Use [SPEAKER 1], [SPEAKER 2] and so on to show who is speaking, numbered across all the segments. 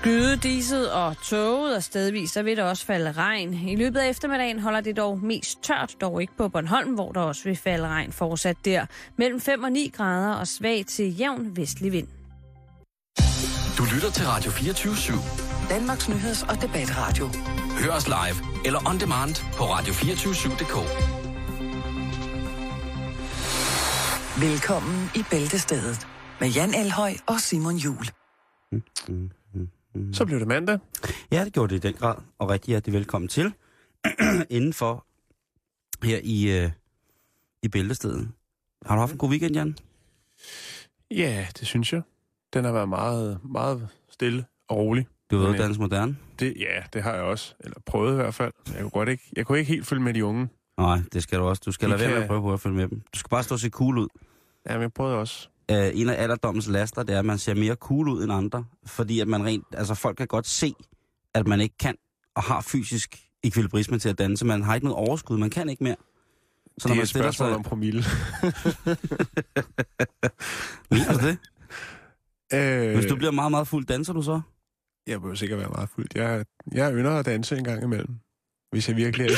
[SPEAKER 1] Skyde, diset og toget, og stedvis så vil der også falde regn. I løbet af eftermiddagen holder det dog mest tørt, dog ikke på Bornholm, hvor der også vil falde regn fortsat der. Mellem 5 og 9 grader og svag til jævn vestlig vind.
[SPEAKER 2] Du lytter til Radio 24 /7.
[SPEAKER 3] Danmarks Nyheds- og Debatradio.
[SPEAKER 2] Hør os live eller on demand på radio247.dk.
[SPEAKER 3] Velkommen i Bæltestedet med Jan Elhøj og Simon Jul.
[SPEAKER 4] Så blev det mandag.
[SPEAKER 5] Ja, det gjorde det i den grad, og rigtig hjertelig velkommen til indenfor her i, øh, i Bæltestedet. Har du haft en god weekend, Jan?
[SPEAKER 4] Ja, det synes jeg. Den har været meget, meget stille og rolig.
[SPEAKER 5] Du har været dans moderne?
[SPEAKER 4] Det, ja, det har jeg også. Eller prøvet i hvert fald. Jeg kunne, godt ikke, jeg kunne ikke helt følge med de unge.
[SPEAKER 5] Nej, det skal du også. Du skal
[SPEAKER 4] De
[SPEAKER 5] lade være med
[SPEAKER 4] kan-
[SPEAKER 5] at prøve på at følge med dem. Du skal bare stå og se cool ud.
[SPEAKER 4] Ja, men jeg prøvede også.
[SPEAKER 5] Uh, en af alderdommens laster, det er, at man ser mere cool ud end andre. Fordi at man rent, altså folk kan godt se, at man ikke kan og har fysisk ekvilibrisme til at danse. Man har ikke noget overskud, man kan ikke mere.
[SPEAKER 4] Så det er et spørgsmål
[SPEAKER 5] sig...
[SPEAKER 4] om promille.
[SPEAKER 5] Mener du det?
[SPEAKER 4] øh,
[SPEAKER 5] Hvis du bliver meget, meget fuld, danser du så?
[SPEAKER 4] Jeg bør sikkert være meget fuld. Jeg, jeg ynder at danse en gang imellem. Hvis jeg virkelig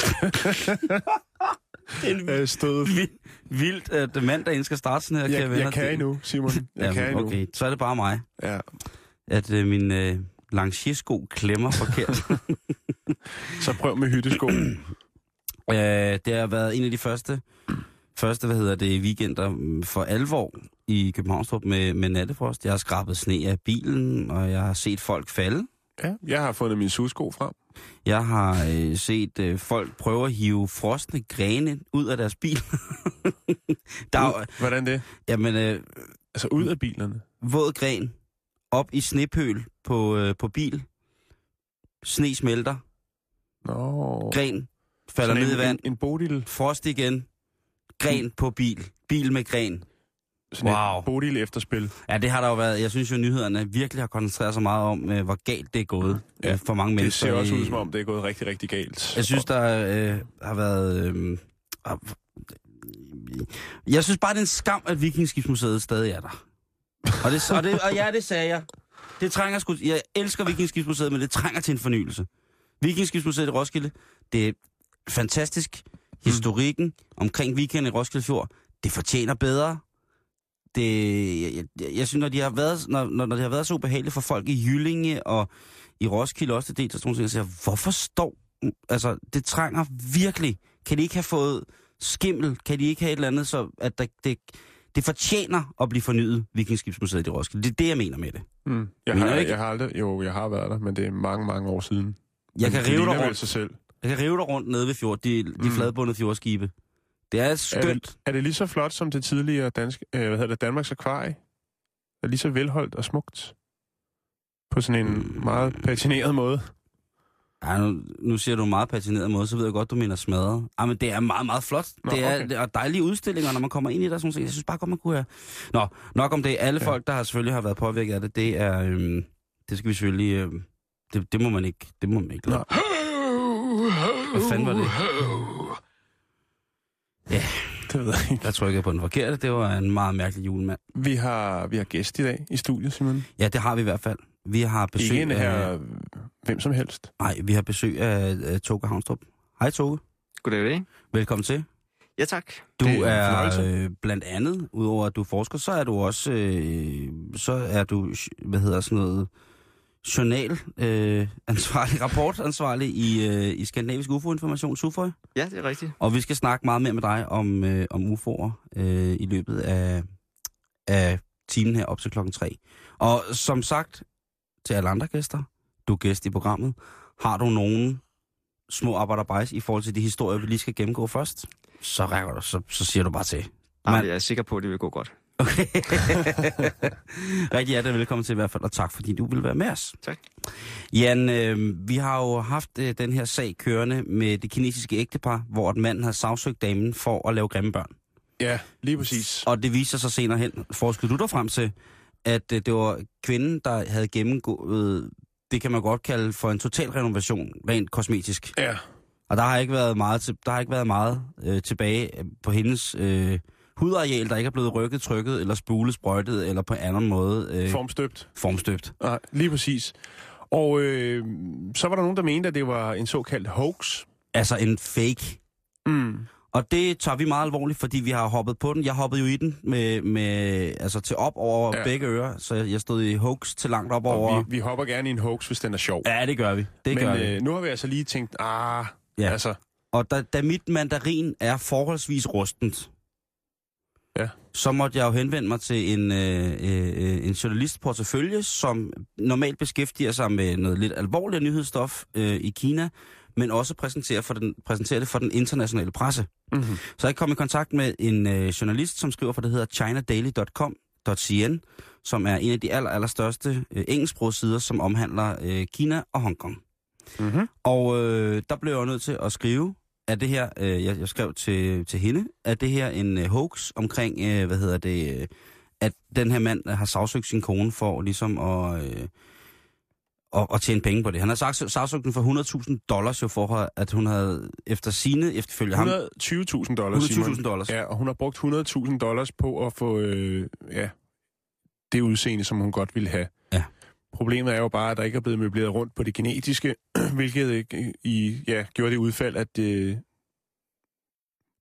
[SPEAKER 4] er øh.
[SPEAKER 5] Vildt, vildt at mandagen skal starte sådan her,
[SPEAKER 4] Jeg,
[SPEAKER 5] kære venner.
[SPEAKER 4] jeg kan endnu, Simon. Jeg
[SPEAKER 5] Jamen,
[SPEAKER 4] kan endnu.
[SPEAKER 5] Okay, så er det bare mig,
[SPEAKER 4] Ja.
[SPEAKER 5] at øh, min øh, langiersko klemmer forkert.
[SPEAKER 4] Så prøv med hyttesko.
[SPEAKER 5] øh, det har været en af de første, første hvad hedder det, weekender mm, for alvor i Københavnstrup med, med nattefrost. Jeg har skrabet sne af bilen, og jeg har set folk falde.
[SPEAKER 4] Ja, jeg har fundet min susko frem.
[SPEAKER 5] Jeg har øh, set øh, folk prøve at hive frosne grene ud af deres bil. Der er, jo-
[SPEAKER 4] Hvordan det?
[SPEAKER 5] jamen, øh,
[SPEAKER 4] Altså ud af bilerne.
[SPEAKER 5] våd gren op i snepøl på, øh, på bil. Sne smelter.
[SPEAKER 4] Nå.
[SPEAKER 5] Gren falder
[SPEAKER 4] Sådan
[SPEAKER 5] ned i
[SPEAKER 4] en,
[SPEAKER 5] vand.
[SPEAKER 4] En, en bodil.
[SPEAKER 5] Frost igen. Gren på bil. Bil med gren.
[SPEAKER 4] Sådan
[SPEAKER 5] Wow.
[SPEAKER 4] et bodil efterspil.
[SPEAKER 5] Ja, det har der jo været. Jeg synes jo, nyhederne virkelig har koncentreret sig meget om, øh, hvor galt det er gået
[SPEAKER 4] Ja,
[SPEAKER 5] ja, for mange
[SPEAKER 4] Det
[SPEAKER 5] mennesker.
[SPEAKER 4] ser også ud, som om det er gået rigtig, rigtig galt.
[SPEAKER 5] Jeg synes, der øh, har været... Øh, jeg synes bare, det er en skam, at Vikingskibsmuseet stadig er der. Og, det, og, det, og ja, det sagde jeg. Det trænger sgu... Jeg elsker Vikingskibsmuseet, men det trænger til en fornyelse. Vikingskibsmuseet i Roskilde, det er fantastisk. Historikken omkring weekenden i Roskilde Fjord, det fortjener bedre. Det, jeg, jeg, jeg synes, når de har været, når, når, når det har været så ubehageligt for folk i Jyllinge og i Roskilde også, det er sådan nogle siger, hvorfor står... Altså, det trænger virkelig. Kan de ikke have fået skimmel? Kan de ikke have et eller andet, så at der, det, det fortjener at blive fornyet, Vikingskibsmuseet i Roskilde. Det er det, jeg mener med det.
[SPEAKER 4] Mm. Jeg,
[SPEAKER 5] Mener
[SPEAKER 4] har,
[SPEAKER 5] ikke?
[SPEAKER 4] jeg har aldrig, jo, jeg har været der, men det er mange, mange år siden.
[SPEAKER 5] Jeg
[SPEAKER 4] Men
[SPEAKER 5] kan rive dig rundt.
[SPEAKER 4] sig selv.
[SPEAKER 5] Jeg kan rive dig rundt nede ved fjord, de, de
[SPEAKER 4] Mm.
[SPEAKER 5] fladbundede fjordskibe. Det er
[SPEAKER 4] Er
[SPEAKER 5] skønt.
[SPEAKER 4] det, er det lige så flot som det tidligere dansk, øh, hvad hedder det, Danmarks Akvarie? Er det lige så velholdt og smukt? På sådan en
[SPEAKER 5] Mm.
[SPEAKER 4] meget patineret måde.
[SPEAKER 5] Ja, nu, nu siger du en meget patineret måde, så ved jeg godt, du mener smadret. Ja, men det er meget, meget flot.
[SPEAKER 4] Nå,
[SPEAKER 5] det er,
[SPEAKER 4] okay.
[SPEAKER 5] er dejlige udstillinger, når man kommer ind i der. Sådan, noget. jeg synes bare godt, man kunne have... Nå, nok om det. Alle
[SPEAKER 4] Ja.
[SPEAKER 5] ja. folk, der har selvfølgelig har været påvirket af det, det er... Øhm, det skal vi selvfølgelig... Øhm, det, det, må man ikke... Det må man ikke lade. Hvad fanden var det? Ja,
[SPEAKER 4] Det ved jeg ikke.
[SPEAKER 5] jeg trykkede på den forkerte. Det var en meget mærkelig julemand.
[SPEAKER 4] Vi har, vi har gæst i dag i studiet, Simon.
[SPEAKER 5] Ja, det har vi i hvert fald. Vi har besøg
[SPEAKER 4] Ikke en
[SPEAKER 5] af...
[SPEAKER 4] her, hvem som helst.
[SPEAKER 5] Nej, vi har besøg af, af Toge Havnstrup. Hej Toge.
[SPEAKER 6] Goddag, goddag.
[SPEAKER 5] Velkommen til.
[SPEAKER 6] Ja, tak.
[SPEAKER 5] Du
[SPEAKER 4] Det er
[SPEAKER 5] er øh, blandt andet, udover at du er forsker, så er du også, øh, så er du, hvad hedder sådan noget, journal øh, ansvarlig, rapportansvarlig i, øh, i Skandinavisk UFO-information, SUFOI.
[SPEAKER 6] Ja, det er rigtigt.
[SPEAKER 5] Og vi skal snakke meget mere med dig om, øh, om UFO'er øh, i løbet af, af timen her op til klokken 3. Og som sagt til alle andre gæster, du er gæst i programmet, har du nogen små arbejderbejs i forhold til de historier, vi lige skal gennemgå først, så, rækker du, så, så siger du bare til.
[SPEAKER 6] Nej,
[SPEAKER 5] Man-
[SPEAKER 6] jeg er sikker på, at det vil gå godt.
[SPEAKER 5] Okay. Rigtig hjertelig velkommen til i hvert fald, og tak fordi du vil være med os.
[SPEAKER 6] Tak.
[SPEAKER 5] Jan, øh, vi har jo haft øh, den her sag kørende med det kinesiske ægtepar, hvor et mand havde sagsøgt damen for at lave grimme børn.
[SPEAKER 4] Ja, lige præcis.
[SPEAKER 5] Og det viser sig senere hen, forskede du dig frem til, at øh, det var kvinden, der havde gennemgået, det kan man godt kalde for en total renovation, rent kosmetisk.
[SPEAKER 4] Ja,
[SPEAKER 5] Og der har ikke været meget, til, der har ikke været meget øh, tilbage på hendes øh, hudareal, der ikke er blevet rykket, trykket eller spulet, sprøjtet eller på en anden måde øh,
[SPEAKER 4] formstøbt.
[SPEAKER 5] formstøbt.
[SPEAKER 4] Nej, lige præcis. Og øh, så var der nogen, der mente, at det var en såkaldt hoax.
[SPEAKER 5] Altså en fake.
[SPEAKER 4] Mm.
[SPEAKER 5] Og det tager vi meget alvorligt, fordi vi har hoppet på den. Jeg hoppede jo i den med, med altså til op over
[SPEAKER 4] Ja.
[SPEAKER 5] begge ører, så jeg stod i hoax til langt op over.
[SPEAKER 4] Og vi, vi hopper gerne i en hoax, hvis den er sjov.
[SPEAKER 5] Ja, det gør vi. Det
[SPEAKER 4] Men
[SPEAKER 5] gør vi.
[SPEAKER 4] øh, nu har vi altså lige tænkt, ah, ja. Altså,
[SPEAKER 5] Og da, da mit mandarin er forholdsvis rustent. Så måtte jeg jo henvende mig til en, øh, øh, en journalistportefølje, som normalt beskæftiger sig med noget lidt alvorligt nyhedsstof øh, i Kina, men også præsenterer, for den, præsenterer det for den internationale presse.
[SPEAKER 4] mm-hmm.
[SPEAKER 5] Så jeg kom i kontakt med en øh, journalist, som skriver for det hedder chinadaily.com.cn, som er en af de aller, aller største øh, engelsksprogede sider, som omhandler øh, Kina og Hongkong.
[SPEAKER 4] Mm-hmm.
[SPEAKER 5] Og øh, der blev jeg nødt til at skrive, at det her, øh, jeg, jeg skrev til, til hende, at det her en øh, hoax omkring, øh, hvad hedder det, øh, at den her mand har sagsøgt sin kone for ligesom at, øh, at, at tjene penge på det. Han har sagt, sagsøgt den for 100.000 dollars jo for, at hun havde efter sine efterfølge ham
[SPEAKER 4] 120.000 dollars, Simon.
[SPEAKER 5] 120.000 dollars.
[SPEAKER 4] Ja, og hun har brugt 100.000 dollars på at få øh, ja, det udseende, som hun godt ville have.
[SPEAKER 5] Ja.
[SPEAKER 4] Problemet er jo bare, at der ikke er blevet møbleret rundt på det genetiske, hvilket øh, i, ja, gjorde det udfald, at øh,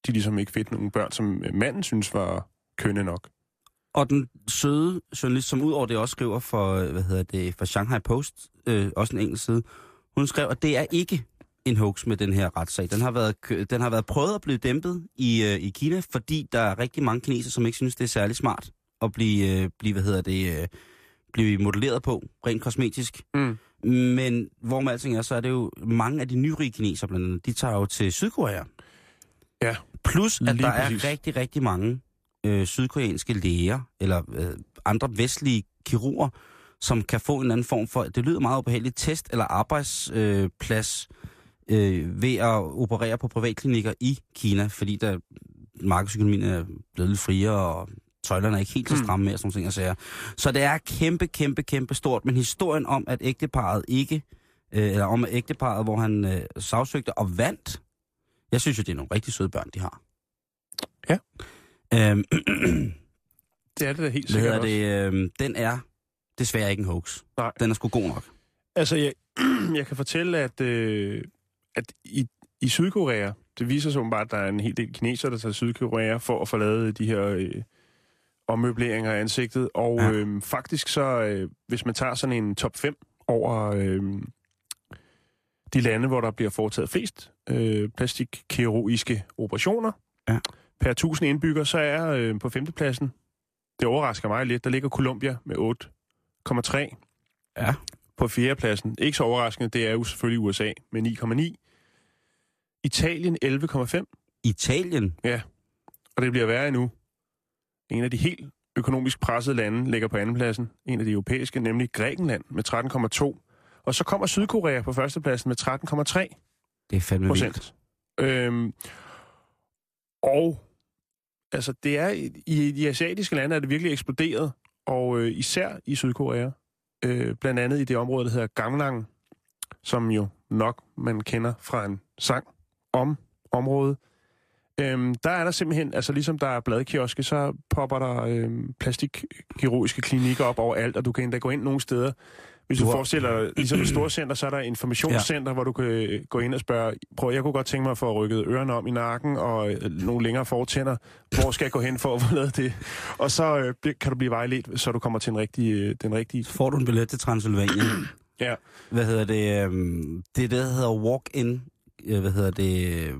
[SPEAKER 4] de ligesom ikke fik nogen børn, som øh, manden synes var kønne nok.
[SPEAKER 5] Og den søde journalist, som udover det også skriver for, øh, hvad hedder det, for Shanghai Post, øh, også en engelsk side, hun skrev, at det er ikke en hoax med den her retssag. Den har været, den har været prøvet at blive dæmpet i, øh, i Kina, fordi der er rigtig mange kinesere, som ikke synes, det er særlig smart at blive, øh, blive hvad hedder det, øh, blive modelleret på, rent kosmetisk.
[SPEAKER 4] Mm.
[SPEAKER 5] Men hvor med alting er, så er det jo mange af de nyrige kinesere blandt andet, de tager jo til Sydkorea.
[SPEAKER 4] Ja,
[SPEAKER 5] Plus, at
[SPEAKER 4] lige
[SPEAKER 5] der
[SPEAKER 4] præcis.
[SPEAKER 5] er rigtig, rigtig mange øh, sydkoreanske læger, eller øh, andre vestlige kirurger, som kan få en anden form for, det lyder meget ubehageligt, test eller arbejdsplads øh, øh, ved at operere på privatklinikker i Kina, fordi der markedsøkonomien er blevet lidt friere, og tøjlerne er ikke helt så
[SPEAKER 4] Hmm.
[SPEAKER 5] stramme mere, sådan ting, jeg siger. Så det er kæmpe, kæmpe, kæmpe stort, men historien om, at ægteparet ikke, øh, eller om ægteparet, hvor han øh, sagsøgte og vandt, jeg synes jo, det er nogle rigtig søde børn, de har.
[SPEAKER 4] Ja.
[SPEAKER 5] Øhm,
[SPEAKER 4] det er det da helt sikkert også.
[SPEAKER 5] det, øh, den er desværre ikke en hoax.
[SPEAKER 4] Nej.
[SPEAKER 5] Den er sgu god nok.
[SPEAKER 4] Altså, jeg, jeg kan fortælle, at, øh, at i, i Sydkorea, det viser sig åbenbart, at der er en hel del kinesere, der tager Sydkorea for at få lavet de her øh, ommøbleringer af ansigtet. Og
[SPEAKER 5] Ja.
[SPEAKER 4] ja. øh, faktisk så, øh, hvis man tager sådan en top 5 over øh, de lande, hvor der bliver foretaget flest øh, plastikkirurgiske operationer
[SPEAKER 5] Ja.
[SPEAKER 4] per 1000 indbygger, så er øh, på femtepladsen, det overrasker mig lidt, der ligger Colombia med 8,3
[SPEAKER 5] Ja.
[SPEAKER 4] på fjerdepladsen. Ikke så overraskende, det er jo selvfølgelig USA med 9,9. Italien 11,5,
[SPEAKER 5] Italien,
[SPEAKER 4] og det bliver værre endnu. En af de helt økonomisk pressede lande ligger på andenpladsen. En af de europæiske, nemlig Grækenland med 13,2. Og så kommer Sydkorea på førstepladsen med 13,3
[SPEAKER 5] det er fandme vildt.
[SPEAKER 4] procent. Øhm, og altså, det er i, i de asiatiske lande er det virkelig eksploderet, og øh, især i Sydkorea. Øh, blandt andet i det område, der hedder Gangnam, som jo nok man kender fra en sang om området. Øhm, der er der simpelthen, altså ligesom der er bladkioske, så popper der øhm, plastikkirurgiske klinikker op overalt, og du kan endda gå ind nogle steder. Hvis du,
[SPEAKER 5] Du har-
[SPEAKER 4] forestiller dig, ligesom et stort center, så er der et informationscenter, ja. hvor du kan øh, gå ind og spørge, prøv, jeg kunne godt tænke mig at få rykket ørerne om i nakken og øh, nogle længere fortænder. Hvor skal jeg gå hen for at få lavet det? Og så øh, kan du blive vejledt, så du kommer til en rigtig, øh, den rigtige...
[SPEAKER 5] Så får du en billet til Transylvanien.
[SPEAKER 4] Ja.
[SPEAKER 5] Hvad hedder det? øhm, Det er det, der hedder walk-in. øh, Hvad hedder det? øh,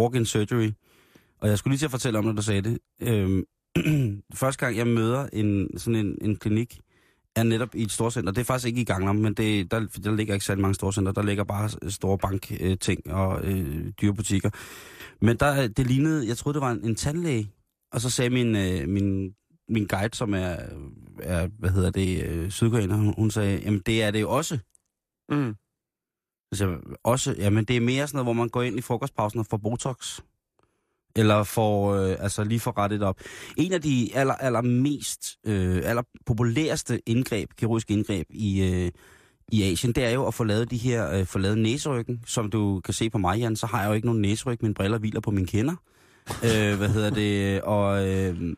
[SPEAKER 5] Walk-in surgery. Og jeg skulle lige til at fortælle om, når du sagde det. Øhm, første gang, jeg møder en, sådan en, en klinik, er netop i et storcenter. Det er faktisk ikke i Gangnam, men det, der, der ligger ikke særlig mange storcenter. Der ligger bare store bankting og øh, dyre butikker. Men der, det lignede, jeg troede, det var en, en tandlæge. Og så sagde min, øh, min, min guide, som er, er hvad hedder det, øh, sydkoreaner, hun, hun sagde, jamen det er det jo også.
[SPEAKER 4] Mm.
[SPEAKER 5] Så jeg, også, jamen det er mere sådan noget, hvor man går ind i frokostpausen og får Botox. Eller får, øh, altså lige får rettet op. En af de aller, aller mest, øh, aller populæreste indgreb, kirurgiske indgreb i, øh, i Asien, det er jo at få lavet de her, øh, få lavet næseryggen. Som du kan se på mig, Jan, så har jeg jo ikke nogen næseryg, mine briller hviler på mine kinder. øh, hvad hedder det? Og, øh,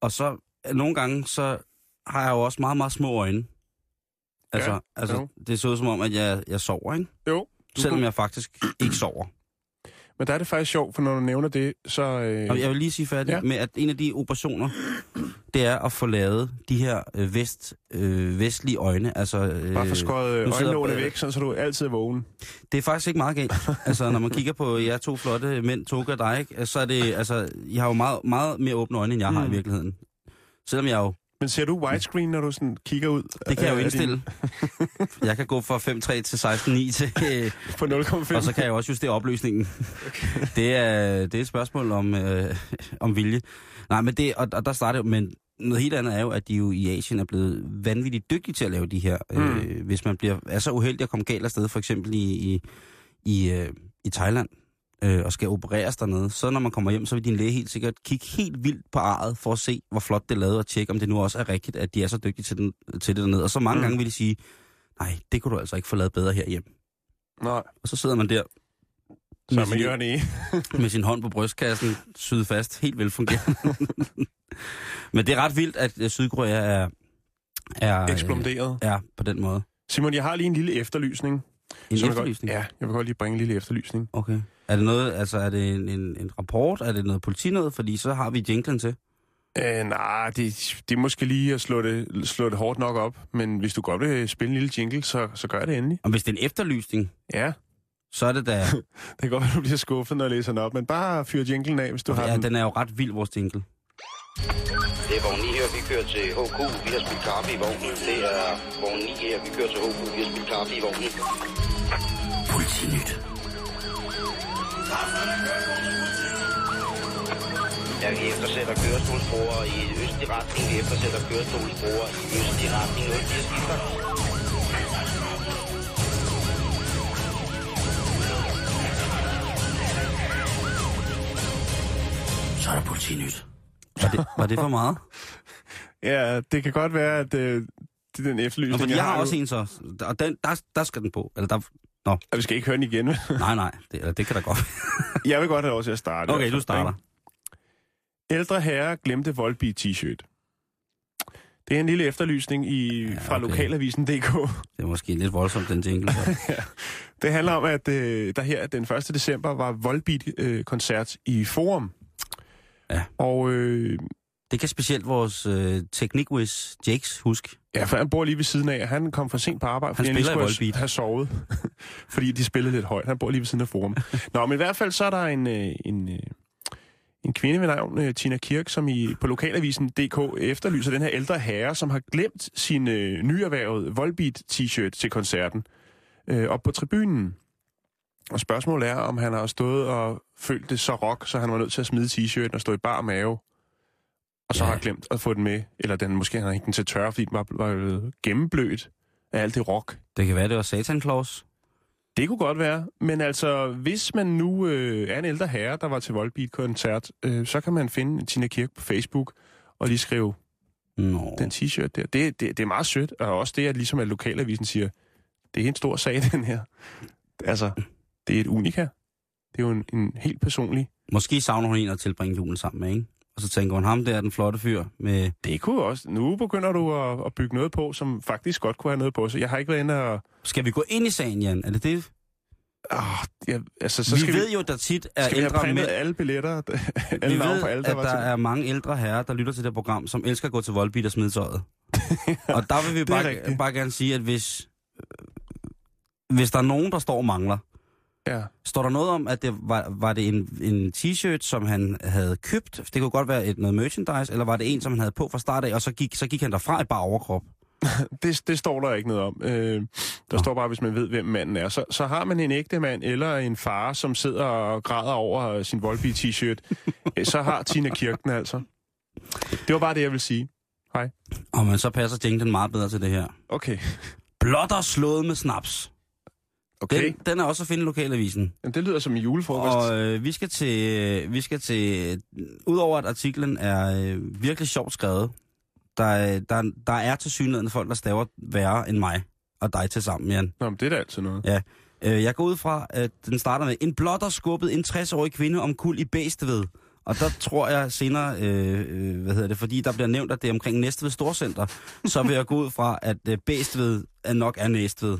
[SPEAKER 5] og så, nogle gange, så har jeg jo også meget, meget små øjne. Altså,
[SPEAKER 4] Ja,
[SPEAKER 5] altså
[SPEAKER 4] jo.
[SPEAKER 5] det så ud som om, at jeg, jeg sover, ikke?
[SPEAKER 4] Jo. Du
[SPEAKER 5] Selvom
[SPEAKER 4] kunne-
[SPEAKER 5] jeg faktisk ikke sover.
[SPEAKER 4] Men der er det faktisk sjovt, for når du nævner det, så... Øh,
[SPEAKER 5] Og jeg vil lige sige færdigt
[SPEAKER 4] Ja.
[SPEAKER 5] med, at en af de operationer, det er at få lavet de her øh, vest, øh, vestlige øjne. Altså, øh,
[SPEAKER 4] bare få skåret
[SPEAKER 5] sidder-
[SPEAKER 4] øjenlågene væk, sådan, så du altid er vågen.
[SPEAKER 5] Det er faktisk ikke meget galt. altså, når man kigger på jer to flotte mænd, Toga og dig, ikke, så er det, altså, I har jo meget, meget mere åbne øjne, end jeg har i
[SPEAKER 4] Mm.
[SPEAKER 5] virkeligheden. Selvom jeg jo,
[SPEAKER 4] Men ser du widescreen, når du sådan kigger ud?
[SPEAKER 5] det kan jeg jo indstille. Jeg kan gå fra 5.3 til 16.9 til, øh,
[SPEAKER 4] Din, på 0,5?
[SPEAKER 5] og så kan jeg også justere opløsningen. Det, er, det er et spørgsmål om, øh, om vilje. Nej, men det, og, og der starter men noget helt andet er jo, at de jo i Asien er blevet vanvittigt dygtige til at lave de her. Mm. Øh, hvis man bliver, er så uheldig at komme galt afsted, for eksempel i, i, i, øh, i Thailand, øh, og skal opereres dernede, så når man kommer hjem, så vil din læge helt sikkert kigge helt vildt på arret, for at se, hvor flot det er lavet, og tjekke, om det nu også er rigtigt, at de er så dygtige til, den, til det dernede. Og så mange
[SPEAKER 4] Mm.
[SPEAKER 5] gange vil de sige, nej, det kunne du altså ikke få lavet bedre herhjem.
[SPEAKER 4] Nej,
[SPEAKER 5] Og så sidder man der
[SPEAKER 4] så
[SPEAKER 5] med
[SPEAKER 4] man
[SPEAKER 5] sin-
[SPEAKER 4] E.
[SPEAKER 5] med sin hånd på brystkassen, syet fast, helt velfungerende. Men det er ret vildt, at øh, Sydkorea er, er, øh,
[SPEAKER 4] eksploderet.
[SPEAKER 5] er på den måde.
[SPEAKER 4] Simon, jeg har lige en lille efterlysning.
[SPEAKER 5] En
[SPEAKER 4] jeg
[SPEAKER 5] efterlysning?
[SPEAKER 4] Godt, ja, jeg vil godt lige bringe en lille efterlysning.
[SPEAKER 5] Okay. Er det noget, altså er det en, en, en rapport? Er det noget politinød? Fordi så har vi jinglen til.
[SPEAKER 4] Øh, nej, det, det er måske lige at slå det, slå det hårdt nok op, men hvis du godt vil spille en lille jingle, så, så gør det endelig.
[SPEAKER 5] Og hvis det er en efterlysning,
[SPEAKER 4] Ja,
[SPEAKER 5] så er det da...
[SPEAKER 4] det kan godt være, du bliver skuffet, når jeg læser den op, men bare fyr jinglen af, hvis du har
[SPEAKER 5] ja,
[SPEAKER 4] den.
[SPEAKER 5] den er jo ret vild, vores jingle.
[SPEAKER 7] Det er vogn 9 her, vi kører til HK. Vi har spillet kaffe i vognen. Det er vogn 9 her, vi kører til HK. Vi har spillet kaffe i vognen.
[SPEAKER 2] Politinyt.
[SPEAKER 7] Ja, vi eftersætter kørestolsbrugere i østlig retning. Vi eftersætter kørestolsbrugere i østlig retning. 04 skifter.
[SPEAKER 2] Så er der politinyt.
[SPEAKER 5] Var det, var det for meget?
[SPEAKER 4] Ja, det kan godt være, at øh, det er den
[SPEAKER 5] Nå,
[SPEAKER 4] efterlysning,
[SPEAKER 5] fordi jeg har
[SPEAKER 4] nu.
[SPEAKER 5] også en så, og den, der, der skal den på. Eller der, nå,
[SPEAKER 4] Og vi skal ikke høre den igen.
[SPEAKER 5] nej, nej, det, eller det kan da godt.
[SPEAKER 4] jeg vil godt have lov til at starte.
[SPEAKER 5] Okay, du starter.
[SPEAKER 4] Ældre herre glemte Volbeat t-shirt. Det er en lille efterlysning i,
[SPEAKER 5] Ja,
[SPEAKER 4] ja, fra
[SPEAKER 5] okay.
[SPEAKER 4] lokalavisen.dk.
[SPEAKER 5] Det er måske lidt voldsomt, den jingle. så.
[SPEAKER 4] Det handler om, at øh, der her den 1. december var Volbeat-koncert i Forum.
[SPEAKER 5] Ja.
[SPEAKER 4] Og øh,
[SPEAKER 5] Det kan specielt vores øh, teknikwiz Jakes huske.
[SPEAKER 4] ja, for han bor lige ved siden af, han kom for sent på arbejde,
[SPEAKER 5] Han
[SPEAKER 4] fordi han,
[SPEAKER 5] i
[SPEAKER 4] skulle have sovet. fordi de spillede lidt højt. Han bor lige ved siden af Forum. Nå, men i hvert fald så er der en, øh, en, øh, en kvinde ved navn øh, Tina Kirk, som i, på lokalavisen DK efterlyser den her ældre herre, som har glemt sin øh, nyerhvervede Volbeat t-shirt til koncerten øh, op på tribunen. Og spørgsmålet er, om han har stået og følt det så rock, så han var nødt til at smide t-shirten og stå i bar mave, og så
[SPEAKER 5] Ja.
[SPEAKER 4] har glemt at få den med. Eller den måske han har hængt den til tørre, fordi den var, var blevet gennemblødt af alt det rock.
[SPEAKER 5] Det kan være, det var Satan Claus.
[SPEAKER 4] Det kunne godt være, men altså, hvis man nu øh, er en ældre herre, der var til Volbeat-koncert, øh, så kan man finde Tina Kirk på Facebook og lige skrive
[SPEAKER 5] Nå.
[SPEAKER 4] den t-shirt der. Det, det, det er meget sødt, og også det, at ligesom at lokalavisen siger, det er en stor sag, den her. Altså, det er et unika. Det er jo en, en helt personlig.
[SPEAKER 5] Måske savner hun en at tilbringe julen sammen med, ikke? Og så tænker hun, ham der er den flotte fyr med...
[SPEAKER 4] Det kunne også. Nu begynder du at, at bygge noget på, som faktisk godt kunne have noget på sig. Jeg har ikke været inde og...
[SPEAKER 5] Skal vi gå ind i sagen, Jan? Er det det?
[SPEAKER 4] Oh, jeg, altså, så
[SPEAKER 5] vi
[SPEAKER 4] skal
[SPEAKER 5] ved
[SPEAKER 4] vi,
[SPEAKER 5] jo, der tit er
[SPEAKER 4] skal vi have
[SPEAKER 5] ældre mænd.
[SPEAKER 4] alle billetter, alle
[SPEAKER 5] Vi ved,
[SPEAKER 4] på alle, der
[SPEAKER 5] at der
[SPEAKER 4] til
[SPEAKER 5] er mange ældre herrer, der lytter til det program, som elsker at gå til Volbeat og smide tøjet. og der vil vi bare,
[SPEAKER 4] rigtigt.
[SPEAKER 5] bare gerne sige, at hvis, hvis der er nogen, der står og mangler,
[SPEAKER 4] Ja.
[SPEAKER 5] står der noget om, at det var, var det en, en t-shirt, som han havde købt? Det kunne godt være et noget merchandise, eller var det en, som han havde på fra start af, og så gik, så gik han derfra i bare overkrop?
[SPEAKER 4] Det, det står der ikke noget om. Øh, der
[SPEAKER 5] Nå.
[SPEAKER 4] står bare, hvis man ved, hvem manden er. Så, så har man en ægte mand eller en far, som sidder og græder over sin Volbeat t-shirt, øh, så har Tina Kirk den altså. Det var bare det, jeg vil sige.
[SPEAKER 5] Og men så passer jinglen meget bedre til det her.
[SPEAKER 4] Okay.
[SPEAKER 5] Blotter slået med snaps.
[SPEAKER 4] Okay.
[SPEAKER 5] Den, den er også at finde i lokalavisen.
[SPEAKER 4] Men det lyder som en julefrokost.
[SPEAKER 5] Og øh, vi skal til, vi skal til, udover at artiklen er øh, virkelig sjovt skrevet, der, er- der, der er til synligheden folk, der staver værre end mig og dig til sammen, Jan.
[SPEAKER 4] Nå, men det er da altid noget.
[SPEAKER 5] Ja. Øh, jeg går ud fra, at den starter med, en blotter skubbede en 60-årig kvinde om kul i Bæstved, Og der tror jeg senere, øh, øh, hvad hedder det, fordi der bliver nævnt, at det er omkring Næstved Storcenter, så vil jeg gå ud fra, at øh, Bæstved er nok er Næstved.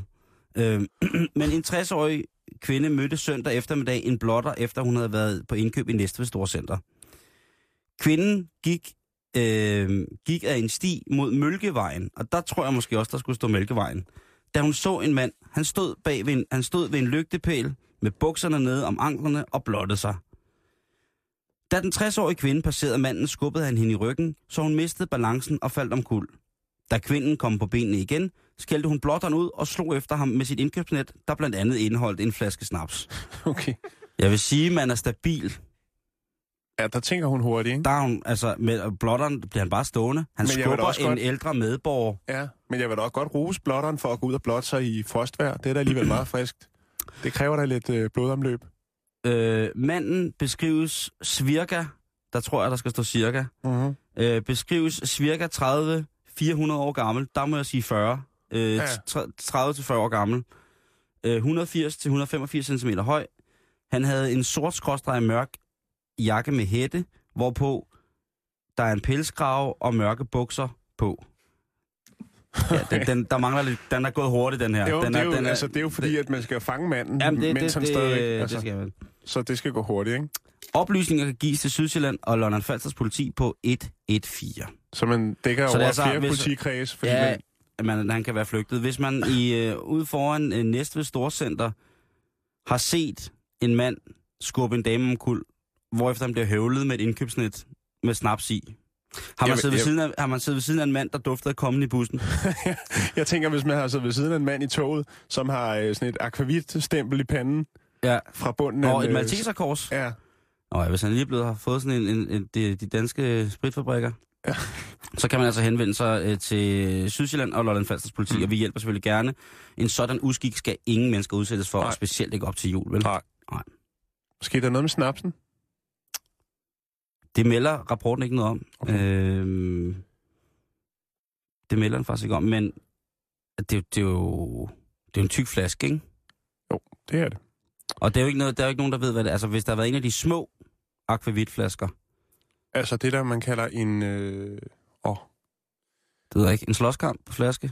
[SPEAKER 5] Øh, men en 60-årig kvinde mødte søndag eftermiddag en blotter, efter hun havde været på indkøb i Næstved Storcenter. Kvinden gik, øh, gik af en sti mod Mølkevejen, og der tror jeg måske også, der skulle stå Mælkevejen. Da hun så en mand, han stod, bag ved en, han stod ved en lygtepæl med bukserne nede om anklerne og blottede sig. Da den 60-årige kvinde passerede manden, skubbede han hende i ryggen, så hun mistede balancen og faldt omkuld. Da kvinden kom på benene igen, skældte hun blotteren ud og slog efter ham med sit indkøbsnet, der blandt andet indeholdt en flaske snaps.
[SPEAKER 4] Okay.
[SPEAKER 5] Jeg vil sige, man er stabil.
[SPEAKER 4] Ja, der tænker hun hurtigt, ikke?
[SPEAKER 5] Der er hun, altså, med blotteren bliver han bare stående. Han
[SPEAKER 4] Men
[SPEAKER 5] skubber en
[SPEAKER 4] godt-
[SPEAKER 5] ældre medborger.
[SPEAKER 4] Ja, men jeg vil da også godt rose blotteren for at gå ud og blotte sig i frostvejr. Det er da alligevel meget friskt. Det kræver da lidt øh, blodomløb.
[SPEAKER 5] Øh, manden beskrives svirka, der tror jeg, der skal stå cirka,
[SPEAKER 4] Mm-hmm.
[SPEAKER 5] øh, beskrives cirka 30 400 år gammel. Der må jeg sige 40. Øh,
[SPEAKER 4] Ja.
[SPEAKER 5] ja. 30 til 40 år gammel. Øh, 180 til 185 cm høj. Han havde en sort skråstreg mørk jakke med hætte, hvorpå der er en pelskrave og mørke bukser på. Ja, den, den, der mangler lidt, den er gået hurtigt, den her.
[SPEAKER 4] Jo,
[SPEAKER 5] den
[SPEAKER 4] det, er jo,
[SPEAKER 5] den
[SPEAKER 4] altså, det er jo fordi, at man skal fange manden,
[SPEAKER 5] Jamen, det,
[SPEAKER 4] mens
[SPEAKER 5] det,
[SPEAKER 4] han
[SPEAKER 5] det,
[SPEAKER 4] stadigvæk...
[SPEAKER 5] det,
[SPEAKER 4] Altså,
[SPEAKER 5] det skal man.
[SPEAKER 4] Så det skal gå hurtigt, ikke?
[SPEAKER 5] Oplysninger kan gives til Sydsjælland og London Falsters politi på 114.
[SPEAKER 4] Så man dækker
[SPEAKER 5] Så
[SPEAKER 4] over
[SPEAKER 5] det er så,
[SPEAKER 4] flere
[SPEAKER 5] hvis-
[SPEAKER 4] politikreds, fordi
[SPEAKER 5] Ja,
[SPEAKER 4] man,
[SPEAKER 5] man, han kan være flygtet. Hvis man i øh, ude foran øh, Næstved Storcenter har set en mand skubbe en dame omkuld, hvorefter han bliver høvlet med et indkøbsnet med snaps i. Har man, siddet ved
[SPEAKER 4] jeg-
[SPEAKER 5] siden af, har man siddet ved siden af en mand, der duftede af kommen i bussen?
[SPEAKER 4] jeg tænker, hvis man har siddet ved siden af en mand i toget, som har øh, sådan et akvavit-stempel i panden
[SPEAKER 5] Ja.
[SPEAKER 4] fra bunden
[SPEAKER 5] Og
[SPEAKER 4] af...
[SPEAKER 5] et
[SPEAKER 4] en, øh,
[SPEAKER 5] malteserkors.
[SPEAKER 4] Ja,
[SPEAKER 5] Nå ja, hvis han lige er blevet, har fået sådan en, en, en de, de danske spritfabrikker,
[SPEAKER 4] Ja.
[SPEAKER 5] så kan man altså henvende sig øh, til Sydsjælland og Lolland Falsters politi, mm. og vi hjælper selvfølgelig gerne. En sådan uskik skal ingen mennesker udsættes for,
[SPEAKER 4] Nej.
[SPEAKER 5] og specielt ikke op til jul, vel?
[SPEAKER 4] Nej.
[SPEAKER 5] Nej.
[SPEAKER 4] Skete der noget med snapsen?
[SPEAKER 5] Det melder rapporten ikke noget om.
[SPEAKER 4] Okay.
[SPEAKER 5] Øhm, det melder den faktisk ikke om, men det, er jo- det, er jo, det er jo en tyk flaske, ikke?
[SPEAKER 4] Det er det.
[SPEAKER 5] Og det er jo ikke noget, der er jo ikke nogen, der ved, hvad det er. Altså, hvis der har været en af de små akvavitflasker,
[SPEAKER 4] Altså det der, man kalder en... Øh... Åh,
[SPEAKER 5] det ved jeg ikke, en slåskamp på flaske?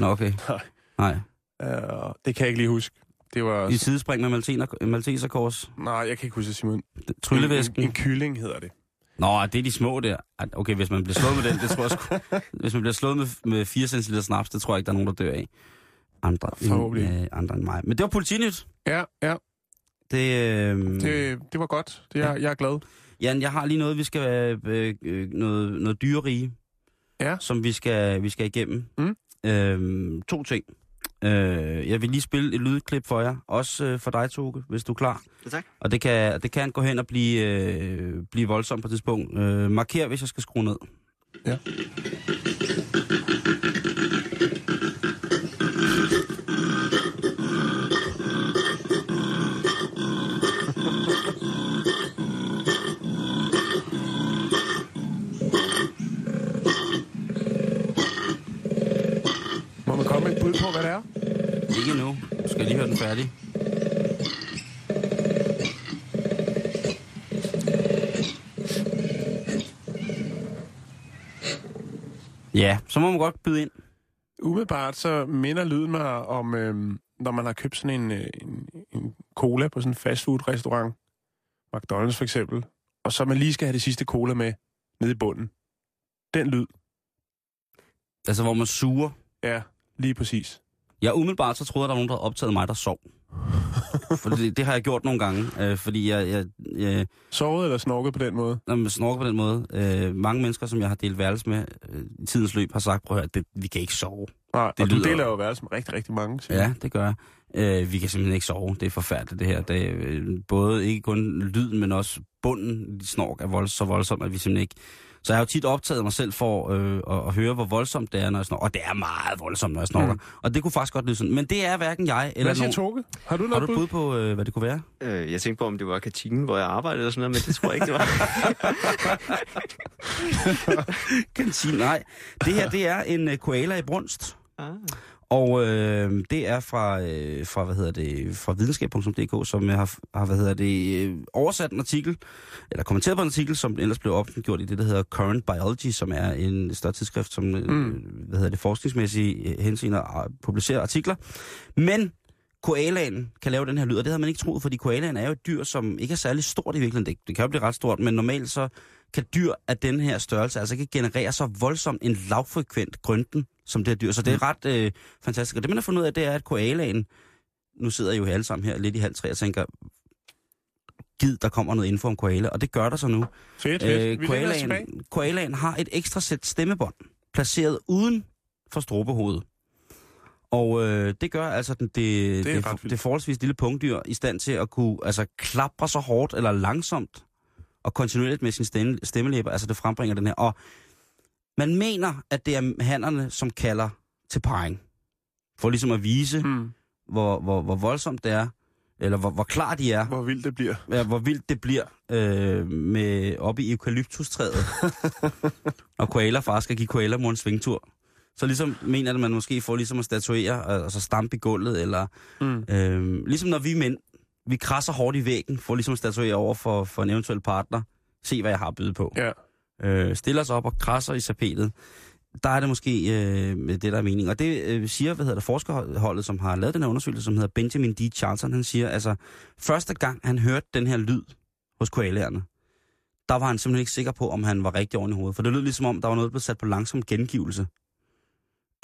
[SPEAKER 5] Nå, okay.
[SPEAKER 4] Nej.
[SPEAKER 5] Nej.
[SPEAKER 4] øh, det kan jeg ikke lige huske. Det var...
[SPEAKER 5] I sidespring med maltener, malteserkors.
[SPEAKER 4] Nej, jeg kan ikke huske det, Simon.
[SPEAKER 5] Tryllevæsken.
[SPEAKER 4] En, en kylling hedder det.
[SPEAKER 5] Nå, det er de små der. Okay, hvis man bliver slået med den, det tror jeg sgu... Hvis man bliver slået med, med 4 cm snaps, det tror jeg ikke, der er nogen, der dør af. Andre,
[SPEAKER 4] Forhåbentlig
[SPEAKER 5] end, øh, andre end mig. Men det var politinyt.
[SPEAKER 4] Ja, ja.
[SPEAKER 5] Det, øh,
[SPEAKER 4] Det, det var godt. Det er, jeg er glad.
[SPEAKER 5] Jan, jeg har lige noget, vi skal... Øh, øh, noget, noget dyrerige.
[SPEAKER 4] Ja.
[SPEAKER 5] Som vi skal, vi skal igennem.
[SPEAKER 4] Mm.
[SPEAKER 5] Øh, to ting. Øh, jeg vil lige spille et lydklip for jer. Også øh, for dig, Toge, hvis du er klar.
[SPEAKER 6] Ja, tak.
[SPEAKER 5] Og det kan, det kan gå hen og blive, øh, blive voldsomt på et tidspunkt. Øh, marker, hvis jeg skal skrue ned.
[SPEAKER 4] Ja. Må man komme med er?
[SPEAKER 5] Ikke nu. Du skal lige høre den færdig. Ja, så må man godt byde ind.
[SPEAKER 4] Umiddelbart så minder lyden mig om, øhm, når man har købt sådan en, øh, en, en cola på sådan en fastfood-restaurant. McDonald's for eksempel. Og så man lige skal have det sidste cola med nede i bunden. Den lyd.
[SPEAKER 5] Altså, hvor man suger.
[SPEAKER 4] Ja, lige præcis.
[SPEAKER 5] Jeg umiddelbart så troede, jeg, der var nogen, der havde optaget mig, der sov. For det, det har jeg gjort nogle gange, øh, fordi jeg, jeg, jeg
[SPEAKER 4] Sovet eller snorket på den måde?
[SPEAKER 5] når man snorker på den måde. Øh, mange mennesker, som jeg har delt værelse med øh, i tidens løb, har sagt, prøv at høre, det, vi kan ikke sove.
[SPEAKER 4] Nej,
[SPEAKER 5] Det
[SPEAKER 4] og du
[SPEAKER 5] lyder-
[SPEAKER 4] deler jo værelse med rigtig, rigtig mange. siger
[SPEAKER 5] Ja, det gør jeg. Øh, vi kan simpelthen ikke sove. Det er forfærdeligt, det her. Det øh, både ikke kun lyden, men også bunden i snork er vold, så voldsomt, at vi simpelthen ikke... Så jeg har jo tit optaget mig selv for øh, at, at høre, hvor voldsomt det er, når jeg snorker. Og det er meget voldsomt, når jeg snorker. Mm. Og det kunne faktisk godt lyde sådan. Men det er hverken jeg eller
[SPEAKER 4] Hvad siger
[SPEAKER 5] nogen...
[SPEAKER 4] Toge? Har du
[SPEAKER 5] Har
[SPEAKER 4] noget
[SPEAKER 5] du et
[SPEAKER 4] bud?
[SPEAKER 5] på, øh, hvad det kunne være?
[SPEAKER 6] Øh, jeg tænkte på, om det var kantinen, hvor jeg arbejdede eller sådan noget, men det tror jeg ikke, det var.
[SPEAKER 5] Kantin, nej. Det her, det er en uh, koala i brunst.
[SPEAKER 6] ah.
[SPEAKER 5] Og øh, det er fra, øh, fra, hvad hedder det, fra videnskab.dk, som har, har hvad hedder det, øh, oversat en artikel, eller kommenteret på en artikel, som ellers blev offentliggjort i det, der hedder Current Biology, som er en større tidsskrift, som mm. øh, hvad hedder det, forskningsmæssige øh, hensyn og publicerer artikler. Men koalaen kan lave den her lyd, og det havde man ikke troet, fordi koalaen er jo et dyr, som ikke er særlig stort i virkeligheden. Det, det kan jo blive ret stort, men normalt så kan dyr af den her størrelse altså ikke generere så voldsomt en lavfrekvent grønten som det her dyr. Så det er ret øh, fantastisk. Og det man har fundet ud af, det er, at koalaen, nu sidder jeg jo alle sammen her lidt i halv tre og tænker, gid, der kommer noget info om koala, og det gør der så nu.
[SPEAKER 4] Fedt, fedt. Tilbage.
[SPEAKER 5] koalaen, koalaen har et ekstra sæt stemmebånd, placeret uden for strobehovedet. Og øh, det gør altså den, det,
[SPEAKER 4] Det
[SPEAKER 5] det,
[SPEAKER 4] er
[SPEAKER 5] det, forholdsvis lille punktdyr i stand til at kunne altså, klapre så hårdt eller langsomt og kontinuerligt med sin stemme, stemmelæber. Altså det frembringer den her. Og man mener, at det er hannerne, som kalder til parring. For ligesom at vise, mm. Hvor, hvor, hvor voldsomt det er, eller hvor, hvor klar de er,
[SPEAKER 4] Hvor vildt det bliver.
[SPEAKER 5] ja, hvor vildt det bliver øh, med oppe i eukalyptustræet. og koala far skal give koala mor en svingtur. Så ligesom mener at man måske får ligesom at statuere, og, og så stampe i gulvet, eller
[SPEAKER 4] Mm.
[SPEAKER 5] øh, ligesom når vi mænd, vi krasser hårdt i væggen, for ligesom at statuere over for, for en eventuel partner. Se, hvad jeg har at byde på.
[SPEAKER 4] Ja.
[SPEAKER 5] Øh, stiller os op og krasser i sapetet. Der er det måske øh, det, der er mening. Og det øh, siger, hvad hedder det, forskerholdet, som har lavet den her undersøgelse, som hedder Benjamin D. Charlton, han siger, altså, første gang han hørte den her lyd hos koalerne, der var han simpelthen ikke sikker på, om han var rigtig oven i hovedet. For det lød ligesom om, der var noget, der blev sat på langsom gengivelse.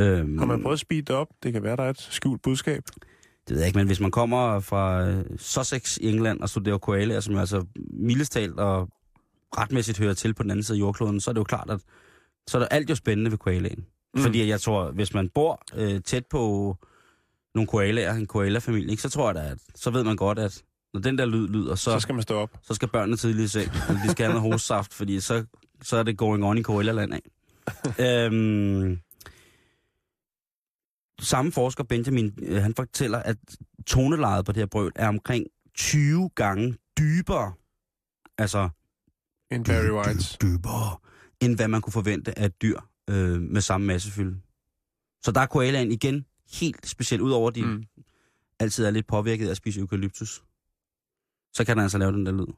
[SPEAKER 5] Øhm,
[SPEAKER 4] Har man prøvet at speede det op? Det kan være, der er et skjult budskab.
[SPEAKER 5] det ved jeg ikke, men hvis man kommer fra øh, Sussex i England og studerer koalaer, som jo altså mildestalt og retmæssigt hører til på den anden side af jordkloden, så er det jo klart, at så er der alt jo spændende ved koalaen. Mm. Fordi jeg tror, hvis man bor øh, tæt på nogle koalaer, en koala-familie, ikke, så tror jeg da, at så ved man godt, at når den der lyd lyder, så,
[SPEAKER 4] Så skal man stå op.
[SPEAKER 5] så skal børnene tidligt i seng. De skal have noget hovedsaft, fordi så, så er det going on i koala-land af. øhm, samme forsker, Benjamin, øh, han fortæller, at tonelejet på det her brøl er omkring 20 gange dybere. Altså
[SPEAKER 4] En Barry White.
[SPEAKER 5] dybere, end hvad man kunne forvente af et dyr øh, med samme massefylde. Så der er koalaen igen helt specielt, udover de mm. Altid er lidt påvirket af at spise eukalyptus. Så kan den altså lave den der lyd.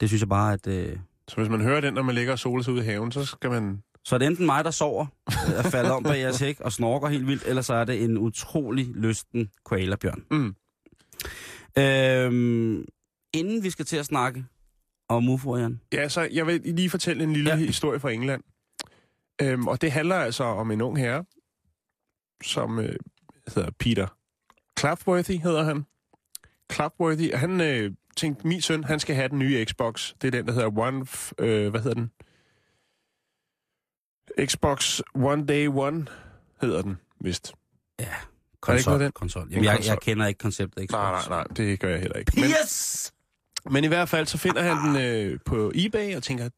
[SPEAKER 5] Det synes jeg bare, at... Øh,
[SPEAKER 4] Så hvis man hører den, når man ligger og soler sig ude i haven, så skal man...
[SPEAKER 5] så er det enten mig, der sover, øh, er faldet om bag jeres hæk og snorker helt vildt, eller så er det en utrolig lysten koalabjørn.
[SPEAKER 4] Mm.
[SPEAKER 5] Øhm, inden vi skal til at snakke om UFO, Jan.
[SPEAKER 4] Ja, så jeg vil lige fortælle en lille
[SPEAKER 5] Ja.
[SPEAKER 4] historie fra England. Øhm, og det handler altså om en ung herre, som øh, hedder Peter Clapworthy, hedder han. Clapworthy, og han øh, tænkte, min søn, han skal have den nye Xbox. Det er den, der hedder One... Øh, hvad hedder den? Xbox One Day One hedder den, vist.
[SPEAKER 5] Ja,
[SPEAKER 4] ikke
[SPEAKER 5] konsol.
[SPEAKER 4] noget den?
[SPEAKER 5] konsol.
[SPEAKER 4] En
[SPEAKER 5] Jamen, jeg,
[SPEAKER 4] konsol.
[SPEAKER 5] jeg kender ikke konceptet Xbox.
[SPEAKER 4] Nej, nej, nej, det gør jeg heller ikke. Men,
[SPEAKER 5] Yes!
[SPEAKER 4] Men i hvert fald, så finder han den øh, på eBay og tænker,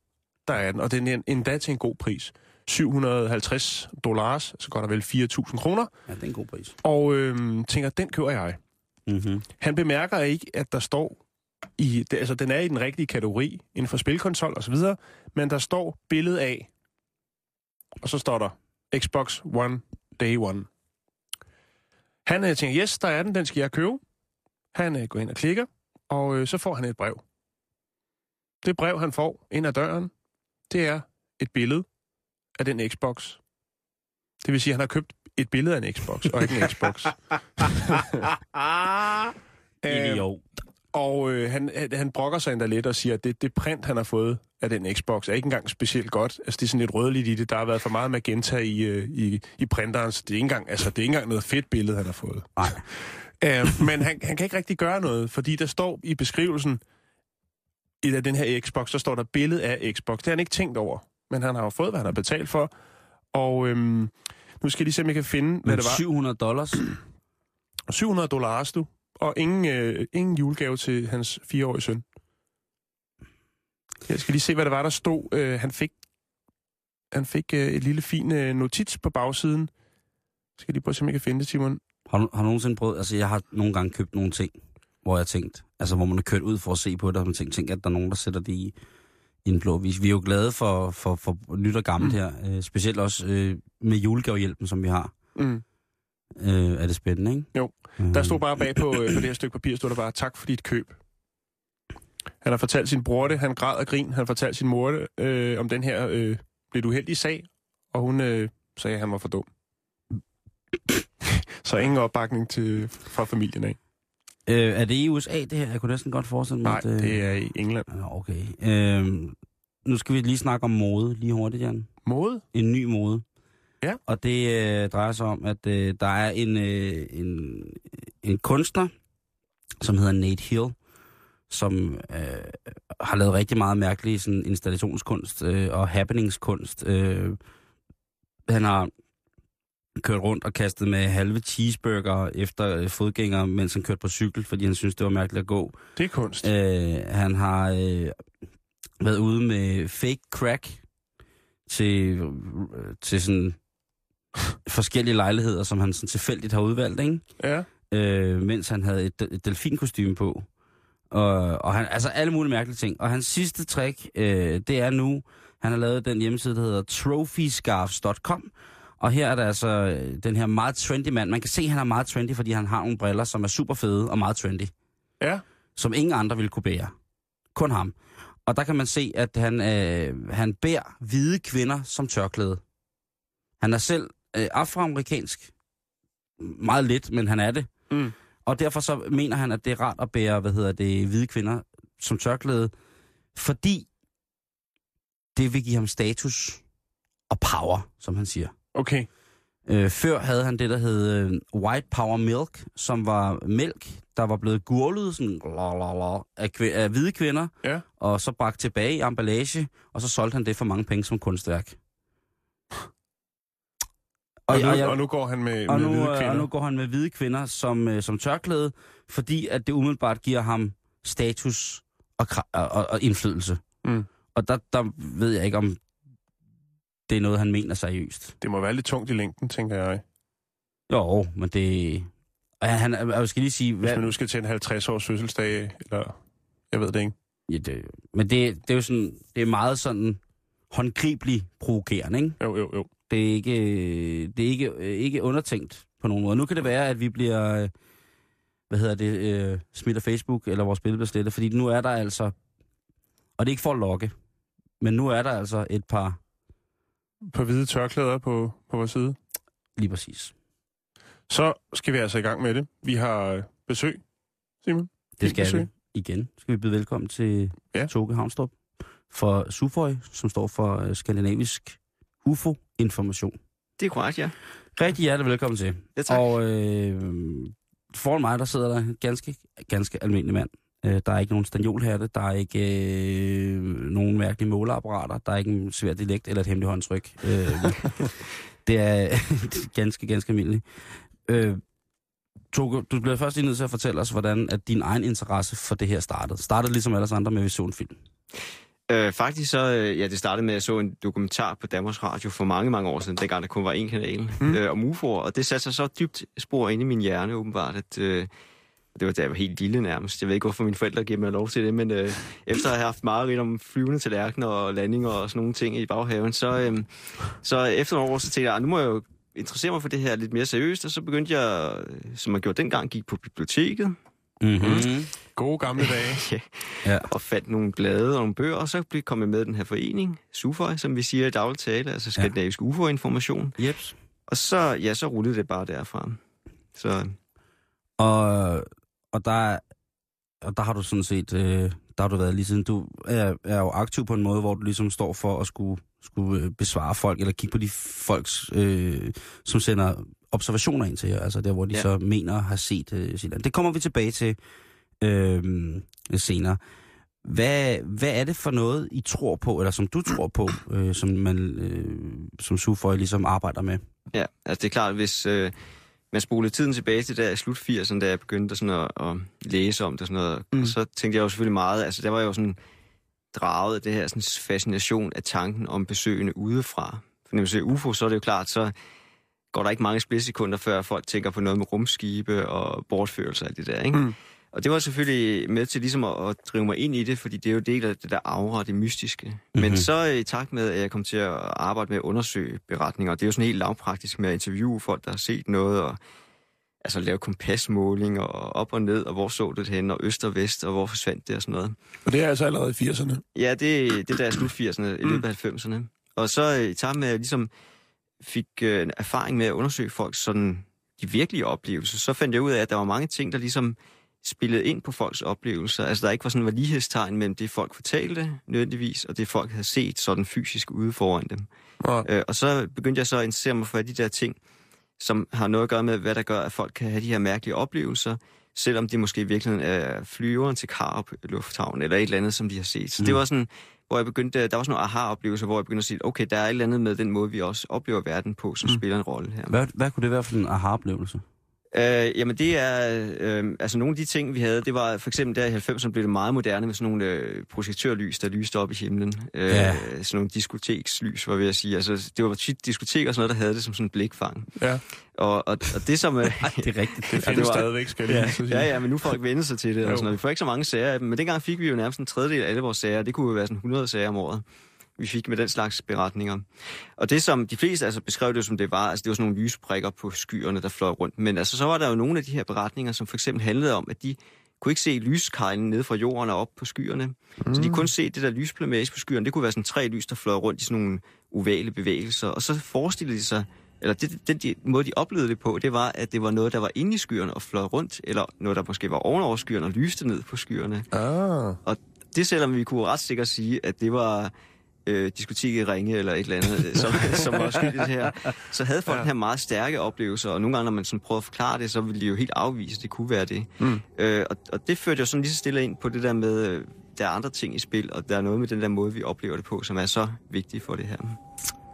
[SPEAKER 4] der er den. Og den er en- endda til en god pris. 750 dollars, så godt og vel 4.000 kroner.
[SPEAKER 5] Ja, det er en god pris.
[SPEAKER 4] Og øh, tænker, den køber jeg.
[SPEAKER 5] Mm-hmm.
[SPEAKER 4] Han bemærker ikke, at der står i, det, altså den er i den rigtige kategori inden for spilkonsol og så videre, men der står billede af, og så står der Xbox One Day One. Han øh, tænker, yes, der er den, den skal jeg købe. Han øh, går ind og klikker, og øh, så får han et brev. Det brev, han får ind ad døren, det er et billede af den Xbox. Det vil sige, at han har købt et billede af en Xbox, og ikke en Xbox.
[SPEAKER 5] Idiot.
[SPEAKER 4] og øh, han, han- han brokker sig endda lidt og siger, at det, det print, han har fået af den Xbox, er ikke engang specielt godt. Altså, det er sådan lidt rødligt i det. Der har været for meget magenta i, øh, i, i printeren, så det er, ikke engang, altså, det er ikke engang noget fedt billede, han har fået.
[SPEAKER 5] Nej.
[SPEAKER 4] Øh, men han, han kan ikke rigtig gøre noget, fordi der står i beskrivelsen i den her Xbox, der står der billede af Xbox. Det har han ikke tænkt over, men han har jo fået, hvad han har betalt for. Og øhm, nu skal jeg lige se, om jeg kan finde, hvad
[SPEAKER 5] Men
[SPEAKER 4] det var.
[SPEAKER 5] 700 dollars.
[SPEAKER 4] 700 dollars, du. Og ingen, øh, ingen julegave til hans fireårige søn. Jeg skal lige se, hvad det var, der stod. Øh, han fik, han fik øh, et lille fin øh, notits på bagsiden. Skal jeg lige prøve at se, om jeg kan finde det, Simon.
[SPEAKER 5] Har du, har du nogensinde prøvet... Altså, jeg har nogle gange købt nogle ting, hvor jeg tænkt... Altså, hvor man har kørt ud for at se på det, og man tænkt, tænkt at der er nogen, der sætter det i, i en blå vis. Vi er jo glade for, for, for nyt og gammelt mm. her. Øh, specielt også øh, med julegavehjælpen, som vi har.
[SPEAKER 4] Mm.
[SPEAKER 5] Øh, er det spændende, ikke?
[SPEAKER 4] Jo.
[SPEAKER 5] Øh,
[SPEAKER 4] Der stod bare bag på, øh, på det her stykke papir, stod der bare, tak for dit køb. Han har fortalt sin bror det, han græd og grin, han har fortalt sin mor det, øh, om den her øh, lidt uheldige sag, og hun øh, sagde, at han var for dum. Så ingen opbakning til, fra familien af.
[SPEAKER 5] Øh, er det i USA, det her? Jeg kunne næsten godt forestille mig,
[SPEAKER 4] Nej,
[SPEAKER 5] at, øh,
[SPEAKER 4] det er i England.
[SPEAKER 5] Okay. Øh, nu skal vi lige snakke om mode, lige hurtigt, Jan.
[SPEAKER 4] Mode?
[SPEAKER 5] En ny mode.
[SPEAKER 4] Ja.
[SPEAKER 5] Og det øh, drejer sig om, at øh, der er en, øh, en, en kunstner, som hedder Nate Hill, som øh, har lavet rigtig meget mærkelig sådan, installationskunst øh, og happeningskunst. Øh, han har kørt rundt og kastet med halve cheeseburger efter øh, fodgængere, mens han kørte på cykel, fordi han synes det var mærkeligt at gå.
[SPEAKER 4] Det er kunst.
[SPEAKER 5] Øh, han har øh, været ude med fake crack til, øh, til sådan forskellige lejligheder, som han sådan tilfældigt har udvalgt, ikke?
[SPEAKER 4] Ja.
[SPEAKER 5] Øh, mens han havde et, et delfinkostyme på. Og, og han, altså alle mulige mærkelige ting. Og hans sidste trick, øh, det er nu, han har lavet den hjemmeside, der hedder trophyscarves.com. Og her er der altså øh, den her meget trendy mand. Man kan se, at han er meget trendy, fordi han har nogle briller, som er super fede og meget trendy
[SPEAKER 4] Ja.
[SPEAKER 5] som ingen andre ville kunne bære. Kun ham. Og der kan man se, at han, øh, han bærer hvide kvinder som tørklæde. Han er selv øh, afroamerikansk. Meget lidt, men han er det.
[SPEAKER 4] Mm.
[SPEAKER 5] Og derfor så mener han, at det er rart at bære, hvad hedder det, hvide kvinder som tørklæde, fordi det vil give ham status og power, som han siger.
[SPEAKER 4] Okay.
[SPEAKER 5] Øh, før havde han det, der hed øh, White Power Milk, som var mælk, der var blevet gurlet sådan, la, la, la, af, kv- af hvide kvinder,
[SPEAKER 4] Ja.
[SPEAKER 5] og så bragt tilbage i emballage, og så solgte han det for mange penge som kunstværk.
[SPEAKER 4] Og, nu,
[SPEAKER 5] jeg-
[SPEAKER 4] og nu går han med,
[SPEAKER 5] og,
[SPEAKER 4] med
[SPEAKER 5] nu,
[SPEAKER 4] hvide
[SPEAKER 5] øh,
[SPEAKER 4] kvinder.
[SPEAKER 5] og nu går han med hvide kvinder som, øh, som tørklæde, fordi at det umiddelbart giver ham status og, og, og, og indflydelse.
[SPEAKER 4] Mm.
[SPEAKER 5] Og der, der ved jeg ikke, om det er noget, han mener seriøst.
[SPEAKER 4] Det må være lidt tungt i længden, tænker jeg.
[SPEAKER 5] Jo, men det... Han, jeg skal lige sige...
[SPEAKER 4] Hvis
[SPEAKER 5] Hvad,
[SPEAKER 4] man nu skal til en 50-års fødselsdag, eller... Jeg ved det ikke.
[SPEAKER 5] ja, det, men det, det er jo sådan... Det er meget sådan håndgribelig provokerende, ikke?
[SPEAKER 4] Jo, jo, jo.
[SPEAKER 5] Det er ikke, det er ikke, ikke undertænkt på nogen måde. Nu kan det være, at vi bliver... øh, Hvad hedder det? Øh, smidt af Facebook, eller vores billede bliver slettet. Fordi nu er der altså... Og det er ikke for at lokke. Men nu er der altså et par...
[SPEAKER 4] På hvide tørklæder på, på vores side.
[SPEAKER 5] Lige præcis.
[SPEAKER 4] Så skal vi altså i gang med det. Vi har øh, besøg, Simon.
[SPEAKER 5] Det skal
[SPEAKER 4] besøg.
[SPEAKER 5] vi. Igen skal vi byde velkommen til
[SPEAKER 4] Ja.
[SPEAKER 5] ja. Toge Havnstrup for SUFOI, som står for øh, Skandinavisk UFO-information.
[SPEAKER 6] Det er korrekt, ja.
[SPEAKER 5] Rigtig hjertelig velkommen til.
[SPEAKER 6] Ja, tak.
[SPEAKER 5] Og øh, foran mig, der sidder der en ganske, ganske almindelig mand. Øh, der er ikke nogen stanjolhatte, der er ikke øh, nogen mærkelige måleapparater, der er ikke en svær dialekt eller et hemmeligt håndtryk. Øh, det er ganske, ganske almindeligt. Øh, Toge, du bliver først lige nødt til at fortælle os, hvordan at din egen interesse for det her startede. Startede ligesom alle andre med Visionfilm.
[SPEAKER 6] Øh, faktisk så, øh, ja, det startede med, at jeg så en dokumentar på Danmarks Radio for mange, mange år siden, dengang der kun var én kanal, mm. øh, om UFO'er, og det satte sig så dybt spor ind i min hjerne, åbenbart, at øh, det var da jeg var helt lille nærmest. Jeg ved ikke, hvorfor mine forældre giver mig lov til det, men øh, efter at have haft meget om flyvende tallerkener og landinger og sådan nogle ting i baghaven, så, øh, så efter nogle år, så tænkte jeg, "Ah, nu må jeg jo interessere mig for det her lidt mere seriøst, og så begyndte jeg, øh, som jeg gjorde dengang, gik på biblioteket,
[SPEAKER 5] Mm-hmm.
[SPEAKER 4] Gode gamle dage.
[SPEAKER 5] Ja.
[SPEAKER 6] og fandt nogle blade og nogle bøger, og så blev kom jeg med i den her forening, SUFOI, som vi siger i daglig tale, altså Skandinavisk ja. UFO-information.
[SPEAKER 5] Jeps.
[SPEAKER 6] Og så, ja, så rullede det bare derfra. Så
[SPEAKER 5] Og, og, der, og der har du sådan set, øh, der har du været lige siden, du er, er jo aktiv på en måde, hvor du ligesom står for at skulle, skulle øh, besvare folk, eller kigge på de folks, øh, som sender observationer ind til jer, altså der, hvor de
[SPEAKER 6] Ja.
[SPEAKER 5] så mener have set øh, sit land. Det kommer vi tilbage til øh, senere. Hvad, hvad er det for noget, I tror på, eller som du tror på, øh, som man øh, som Suføj ligesom arbejder med?
[SPEAKER 6] ja, altså det er klart, hvis øh, man spolede tiden tilbage til der i slut 80'erne, da jeg begyndte sådan at, at læse om det og sådan noget,
[SPEAKER 5] Mm.
[SPEAKER 6] mm. så tænkte jeg jo selvfølgelig meget, altså der var jo sådan draget af det her sådan fascination af tanken om besøgende udefra. For når man ser UFO, så er det jo klart, så går der ikke mange splitsekunder, før folk tænker på noget med rumskibe og bortførelse og alt det der, ikke?
[SPEAKER 4] Mm.
[SPEAKER 6] Og det var selvfølgelig med til ligesom at, at drive mig ind i det, fordi det er jo del af det der aura, det mystiske. Mm-hmm. Men
[SPEAKER 5] Mhm.
[SPEAKER 6] så øh, i takt med, at jeg kom til at arbejde med at undersøge beretninger, og det er jo sådan helt lavpraktisk med at interviewe folk, der har set noget, og altså lave kompasmåling og op og ned, og hvor så det hen, og øst og vest, og hvor forsvandt det og sådan noget.
[SPEAKER 4] Og det er altså allerede i 80'erne.
[SPEAKER 6] Ja, det, det der er slut 80'erne, i løbet af 90'erne. Og så øh, i takt med, at jeg ligesom fik øh, en erfaring med at undersøge folks sådan, de virkelige oplevelser, så fandt jeg ud af, at der var mange ting, der ligesom spillede ind på folks oplevelser. Altså, der ikke var sådan var lighedstegn mellem det, folk fortalte nødvendigvis, og det, folk havde set sådan fysisk ude foran dem.
[SPEAKER 4] Ja.
[SPEAKER 6] Øh, og så begyndte jeg så at interessere mig for de der ting, som har noget at gøre med, hvad der gør, at folk kan have de her mærkelige oplevelser, selvom de måske i virkeligheden er flyveren til Karup Lufthavn, eller et eller andet, som de har set. Så mm. det var sådan, hvor jeg begyndte, der var sådan nogle aha-oplevelser, hvor jeg begyndte at sige, okay, der er et eller andet med den måde, vi også oplever verden på, som mm. spiller en rolle her.
[SPEAKER 5] Hvad, hvad kunne det være for en aha-oplevelse?
[SPEAKER 6] Øh, jamen det er, øh, altså nogle af de ting, vi havde, det var for eksempel der i 90'erne blev det meget moderne med sådan nogle øh, projektørlys, der lyste op i himlen. Øh,
[SPEAKER 5] Ja.
[SPEAKER 6] Sådan nogle diskotekslys, var jeg ved at sige. Altså det var tit diskoteker og sådan noget, der havde det som sådan en blikfang.
[SPEAKER 4] Ja,
[SPEAKER 6] Og, og, og det som... Øh,
[SPEAKER 5] Det er rigtigt.
[SPEAKER 4] det findes
[SPEAKER 6] var-
[SPEAKER 4] stadigvæk, skal jeg lige så sige.
[SPEAKER 6] ja, ja, men nu får folk vende sig til det. Og sådan noget. Vi får ikke så mange sager af dem, men dengang fik vi jo nærmest en tredjedel af alle vores sager. Det kunne jo være sådan 100 sager om året vi fik med den slags beretninger. Og det som de fleste altså beskrev det som det var, altså det var sådan nogle lysprikker på skyerne, der fløj rundt. Men altså så var der jo nogle af de her beretninger, som for eksempel handlede om, at de kunne ikke se lyskejlen ned fra jorden og op på skyerne. Mm. Så de kunne kun se det der lysplamage på skyerne. Det kunne være sådan tre lys, der fløj rundt i sådan nogle ovale bevægelser. Og så forestillede de sig, eller det, den de, måde, de oplevede det på, det var, at det var noget, der var inde i skyerne og fløj rundt, eller noget, der måske var ovenover skyerne og lyste ned på skyerne.
[SPEAKER 4] Ah,
[SPEAKER 6] Og det selvom vi kunne ret sikkert sige, at det var øh, diskotek i Ringe eller et eller andet, øh, som, som var skyld i det her, så havde folk ja. her meget stærke oplevelser, og nogle gange, når man sådan prøvede at forklare det, så ville de jo helt afvise, at det kunne være det. Mm. Øh, og, og det førte jo sådan lige så stille ind på det der med, øh, der er andre ting i spil, og der er noget med den der måde, vi oplever det på, som er så vigtigt for det her.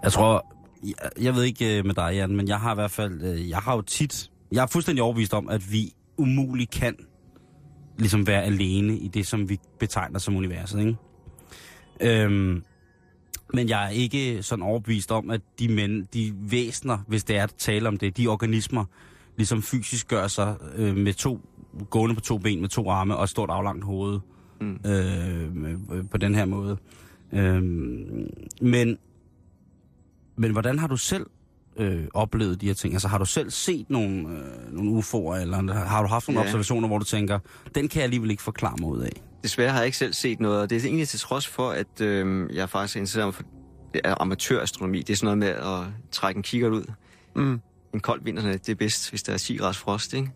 [SPEAKER 5] Jeg tror, jeg, jeg ved ikke øh, med dig, Jan, men jeg har i hvert fald, øh, jeg har jo tit, jeg er fuldstændig overbevist om, at vi umuligt kan ligesom være alene i det, som vi betegner som universet, ikke? Øhm, men jeg er ikke sådan overbevist om, at de, men, de væsner, hvis det er at tale om det, de organismer, ligesom fysisk gør sig øh, med to, gående på to ben med to arme og et stort aflangt hoved
[SPEAKER 6] Mm.
[SPEAKER 5] øh, med- på den her måde. Øhm, men, men hvordan har du selv øh, oplevet de her ting? Altså har du selv set nogle, øh, nogle UFO'er, eller har du haft nogle
[SPEAKER 6] Ja.
[SPEAKER 5] observationer, hvor du tænker, den kan jeg alligevel ikke forklare mig ud af?
[SPEAKER 6] Desværre har jeg ikke selv set noget, og det er egentlig til trods for, at øh, jeg faktisk er interesseret for det er amatørastronomi. Det er sådan noget med at trække en kikkert ud.
[SPEAKER 4] mm.
[SPEAKER 6] En kold vinternat, det er bedst, hvis der er 10 graders frost, ikke?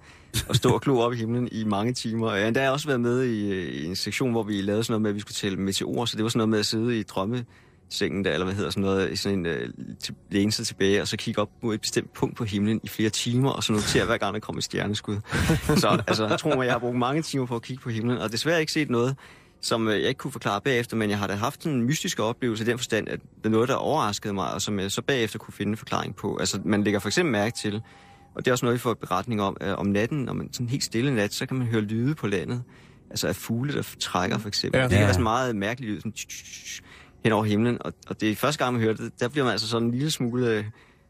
[SPEAKER 6] Og stå og glo op i himlen i mange timer. Og jeg har også været med i, i en sektion, hvor vi lavede sådan noget med, at vi skulle tælle meteorer, så det var sådan noget med at sidde i drømmesengen der, eller hvad hedder sådan noget, i sådan en, øh, til, læne sig tilbage, og så kigge op mod et bestemt punkt på himlen i flere timer, og så notere hver gang, der kom et stjerneskud. Så altså, jeg tror mig, jeg har brugt mange timer på at kigge på himlen, og desværre ikke set noget, som øh, jeg ikke kunne forklare bagefter, men jeg har da haft en mystisk oplevelse i den forstand, at det er noget, der overraskede mig, og som jeg så bagefter kunne finde en forklaring på. Altså, man lægger for eksempel mærke til, og det er også noget, vi får beretning om, øh, om natten, når man sådan helt stille nat, så kan man høre lyde på landet. Altså af fugle, der trækker for eksempel.
[SPEAKER 4] Ja.
[SPEAKER 6] Det kan være sådan meget mærkelig lyd, sådan hen over himlen, og, og det er første gang, man hører det, der bliver man altså sådan en lille smule... Øh,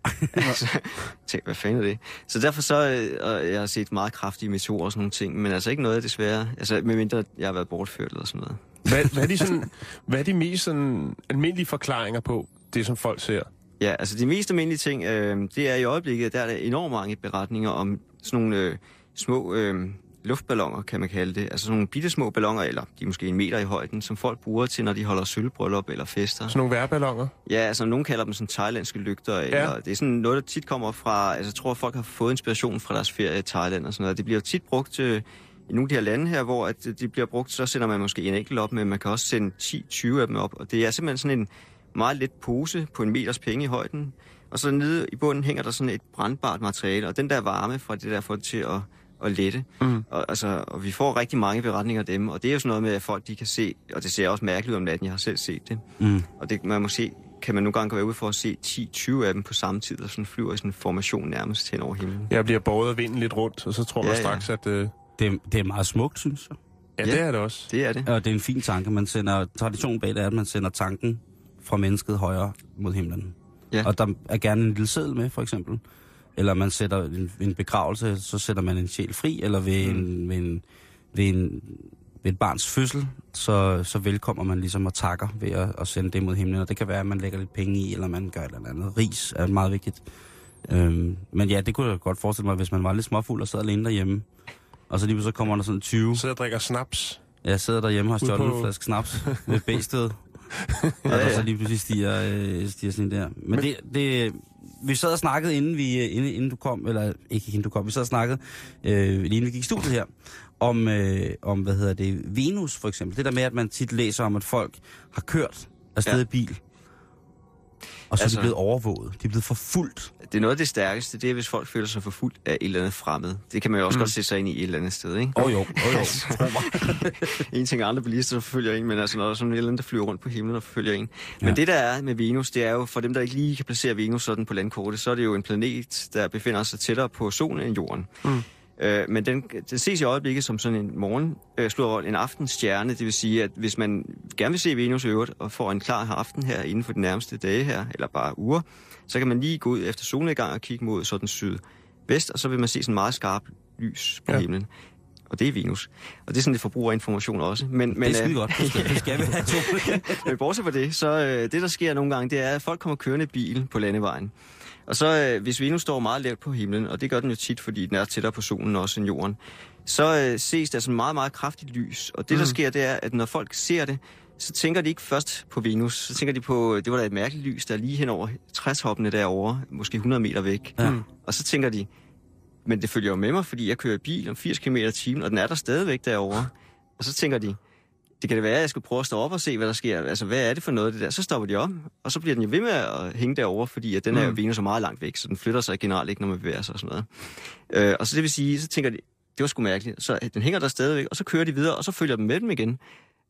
[SPEAKER 6] altså, tænk, hvad fanden er det? Så derfor så, øh, og jeg har set meget kraftige meteorer og sådan nogle ting, men altså ikke noget desværre, altså medmindre jeg har været bortført eller sådan noget.
[SPEAKER 4] Hvad, hvad, er de sådan, hvad er de mest sådan, almindelige forklaringer på det, som folk ser?
[SPEAKER 6] Ja, altså de mest almindelige ting, øh, det er i øjeblikket, der er der enormt mange beretninger om sådan nogle øh, små øh, luftballoner, kan man kalde det. Altså sådan nogle bitte små balloner, eller de er måske en meter i højden, som folk bruger til, når de holder sølvbryllup eller fester.
[SPEAKER 4] Sådan nogle værballoner?
[SPEAKER 6] Ja, altså nogen kalder dem sådan thailandske lygter, eller
[SPEAKER 4] Ja.
[SPEAKER 6] det er sådan noget, der tit kommer fra, altså jeg tror, folk har fået inspiration fra deres ferie i Thailand og sådan noget. Det bliver jo tit brugt til, i nogle af de her lande her, hvor at de bliver brugt, så sender man måske en enkelt op, men man kan også sende 10-20 af dem op, og det er simpelthen sådan en meget let pose på en meters penge i højden, og så nede i bunden hænger der sådan et brandbart materiale, og den der varme fra det der får det til at, at lette.
[SPEAKER 4] Mm.
[SPEAKER 6] Og, altså, og vi får rigtig mange beretninger af dem, og det er jo sådan noget med, at folk de kan se, og det ser også mærkeligt ud om natten, jeg har selv set det.
[SPEAKER 5] Mm.
[SPEAKER 6] Og det, man må se, kan man nogle gange gå ud for at se 10-20 af dem på samme tid, og sådan flyver i sådan en formation nærmest hen over himlen.
[SPEAKER 4] Jeg bliver båret af vinden lidt rundt, og så tror man
[SPEAKER 6] Ja, ja.
[SPEAKER 4] straks, at... Øh,
[SPEAKER 5] Det, det er meget smukt, synes jeg.
[SPEAKER 4] ja,
[SPEAKER 6] Ja.
[SPEAKER 4] det er det også.
[SPEAKER 6] Det er det.
[SPEAKER 5] Og det er en fin tanke. Man sender, traditionen bag det er, at man sender tanken fra mennesket højere mod himlen.
[SPEAKER 6] Ja.
[SPEAKER 5] Og der er gerne en lille seddel med, for eksempel. Eller man sætter en, en begravelse, så sætter man en sjæl fri, eller ved, mm. en, ved, en, ved, en, ved et barns fødsel, så, så velkommer man ligesom og takker ved at, at sende det mod himlen. Og det kan være, at man lægger lidt penge i, eller man gør et eller andet. Ris er meget vigtigt. Øhm, men ja, det kunne jeg godt forestille mig, hvis man var lidt småfuld og sad alene derhjemme. Og så lige pludselig kommer der sådan 20.
[SPEAKER 4] Sidder og drikker snaps.
[SPEAKER 5] Jeg sidder derhjemme og har stjålet
[SPEAKER 4] på-
[SPEAKER 5] en flaske snaps ved bæstet. og der så lige pludselig stiger, øh, stiger sådan der. Men,
[SPEAKER 4] Men-
[SPEAKER 5] det, det, vi sad og snakkede, inden, vi, øh, inden, inden du kom, eller ikke inden du kom, vi sad og snakkede, øh, lige inden vi gik i studiet her, om, øh, om, hvad hedder det, Venus for eksempel. Det der med, at man tit læser om, at folk har kørt afsted
[SPEAKER 6] Ja.
[SPEAKER 5] i bil, og så altså, er
[SPEAKER 6] Altså-
[SPEAKER 5] de blevet overvåget. De er blevet forfulgt.
[SPEAKER 6] Det er noget af det stærkeste, det er, hvis folk føler sig forfulgt af et eller andet fremmed. Det kan man jo også mm. godt sætte sig ind i et eller andet sted, ikke?
[SPEAKER 5] Åh oh, jo, oh, jo, mig.
[SPEAKER 6] en ting er andre bilister, der forfølger en, men altså er sådan et eller andet, der flyver rundt på himlen og forfølger en. Men
[SPEAKER 5] Ja.
[SPEAKER 6] det der er med Venus, det er jo, for dem, der ikke lige kan placere Venus sådan på landkortet, så er det jo en planet, der befinder sig tættere på solen end jorden. Mm. Øh, men den, den ses i øjeblikket som sådan en morgen, øh, slår en aftenstjerne, det vil sige, at hvis man gerne vil se Venus i øvrigt, og får en klar aften her inden for de nærmeste dage her, eller bare uger, så kan man lige gå ud efter solnedgang og kigge mod sådan sydvest, og så vil man se sådan meget skarp lys på
[SPEAKER 4] Ja.
[SPEAKER 6] himlen. Og det er Venus. Og det er sådan lidt forbrugerinformation også. Men, men,
[SPEAKER 5] det er skide
[SPEAKER 6] øh,
[SPEAKER 5] godt. Det skal, det skal vi have to.
[SPEAKER 6] men bortset fra det, så øh, det der sker nogle gange, det er, at folk kommer kørende bil på landevejen. Og så øh, hvis Venus står meget lavt på himlen, og det gør den jo tit, fordi den er tættere på solen også end jorden, så øh, ses der sådan meget, meget kraftigt lys. Og det, der sker, det er, at når folk ser det, så tænker de ikke først på Venus. Så tænker de på, det var da et mærkeligt lys, der er lige hen over træshoppene derovre, måske 100 meter væk.
[SPEAKER 5] Ja.
[SPEAKER 6] Og så tænker de, men det følger jo med mig, fordi jeg kører i bil om 80 km i timen, og den er der stadigvæk derovre. Og så tænker de, det kan det være, at jeg skal prøve at stå op og se, hvad der sker. Altså, hvad er det for noget, det der? Så stopper de om, og så bliver den jo ved med at hænge derovre, fordi at den er jo Venus er meget langt væk, så den flytter sig generelt ikke, når man bevæger sig og sådan noget. Øh, og så det vil sige, så tænker de, det var sgu mærkeligt. Så øh, den hænger der stadigvæk, og så kører de videre, og så følger den med dem igen.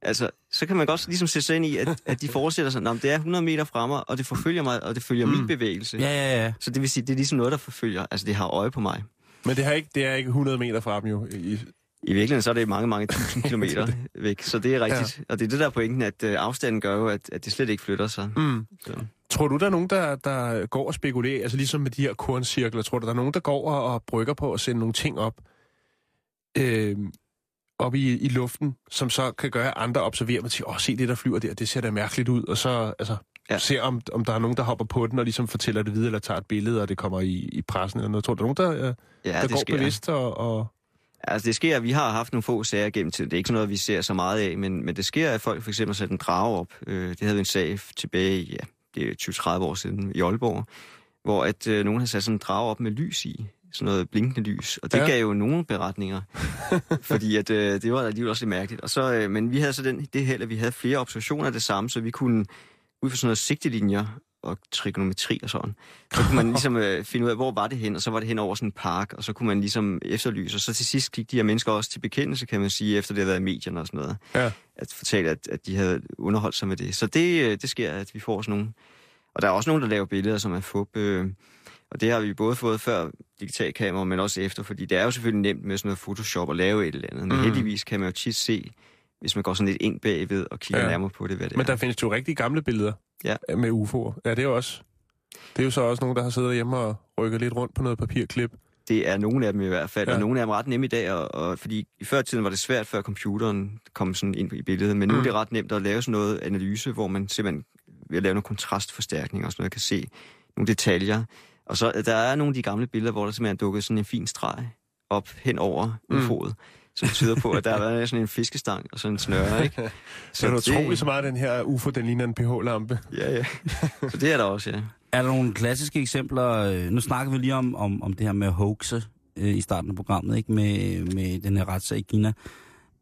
[SPEAKER 6] Altså, så kan man godt ligesom sætte sig ind i, at, at de forestiller sig, at det er 100 meter fra mig, og det forfølger mig, og det følger mm. min bevægelse.
[SPEAKER 5] Ja, ja, ja.
[SPEAKER 6] Så det vil sige, det er ligesom noget, der forfølger. Altså, det har øje på mig.
[SPEAKER 4] Men det, har ikke, det er ikke 100 meter fra dem jo. I,
[SPEAKER 6] I virkeligheden så er det mange, mange tusind kilometer væk, så det er rigtigt. Ja. Og det er det der er pointen, at øh, afstanden gør jo, at, at det slet ikke flytter sig.
[SPEAKER 4] mm.
[SPEAKER 6] Så.
[SPEAKER 4] Tror du, der er nogen, der, der går og spekulerer, altså ligesom med de her korncirkler, tror du, der er nogen, der går og, og brygger på at sende nogle ting op, øh, op i, i luften, som så kan gøre, at andre observerer, og siger, åh, se det, der flyver der, det ser da mærkeligt ud, og så altså, ja. Ser, om, om der er nogen, der hopper på den, og ligesom fortæller det videre, eller tager et billede, og det kommer i, i pressen eller noget. Tror du, der er nogen, der, øh,
[SPEAKER 6] Ja,
[SPEAKER 4] der går
[SPEAKER 6] sker.
[SPEAKER 4] bevidst og... og
[SPEAKER 6] Altså det sker, vi har haft nogle få sager gennem tiden. Det er ikke sådan noget, vi ser så meget af, men, men det sker, at folk for eksempel sætter en drage op. Øh, det havde vi en sag tilbage i, ja, det er 20-30 år siden i Aalborg, hvor at øh, nogen har sat sådan en drage op med lys i. Sådan noget blinkende lys. Og det
[SPEAKER 4] ja.
[SPEAKER 6] gav jo nogle beretninger. fordi at, øh, det var alligevel også lidt mærkeligt. Og så, øh, men vi havde så den, det held, at vi havde flere observationer af det samme, så vi kunne ud fra sådan noget sigtelinjer og trigonometri og sådan, så kunne man ligesom øh, finde ud af, hvor var det hen, og så var det hen over sådan en park, og så kunne man ligesom efterlyse, og så til sidst gik de her mennesker også til bekendelse, kan man sige, efter det havde været i medierne og sådan noget,
[SPEAKER 4] Ja.
[SPEAKER 6] at fortælle, at, at de havde underholdt sig med det. Så det, øh, det sker, at vi får sådan nogle, og der er også nogen, der laver billeder, som er fup, øh, og det har vi både fået før digitalkamera, men også efter, fordi det er jo selvfølgelig nemt med sådan noget Photoshop at lave et eller andet, men
[SPEAKER 4] Mm.
[SPEAKER 6] heldigvis kan man jo tit se, hvis man går sådan lidt ind bagved og kigger
[SPEAKER 4] Ja.
[SPEAKER 6] nærmere på det, hvad det
[SPEAKER 4] Men
[SPEAKER 6] er.
[SPEAKER 4] der findes jo rigtig gamle billeder
[SPEAKER 6] Ja.
[SPEAKER 4] med UFO'er. Ja, det er jo også... Det er jo så også nogen, der har siddet hjemme og rykket lidt rundt på noget papirklip.
[SPEAKER 6] Det er nogle af dem i hvert fald,
[SPEAKER 4] Ja.
[SPEAKER 6] og nogle af dem er ret nemme i dag, og, og, fordi i før tiden var det svært, før computeren kom sådan ind i billedet, men nu
[SPEAKER 4] Mm.
[SPEAKER 6] er det ret nemt at lave sådan noget analyse, hvor man simpelthen ved at lave nogle kontrastforstærkninger og sådan noget, kan se nogle detaljer. Og så der er nogle af de gamle billeder, hvor der simpelthen er dukket sådan en fin streg op hen over
[SPEAKER 4] Mm.
[SPEAKER 6] UFO'et, som tyder på, at der har været sådan en fiskestang og sådan en snøre, ikke?
[SPEAKER 4] Så det er utroligt så meget, den her UFO, den ligner en pH-lampe.
[SPEAKER 6] Ja, ja. Så det er der også, ja.
[SPEAKER 5] Er der nogle klassiske eksempler? øh, Nu snakker vi lige om, om, om det her med hoaxe øh, i starten af programmet, ikke med, med den her retssag i Kina.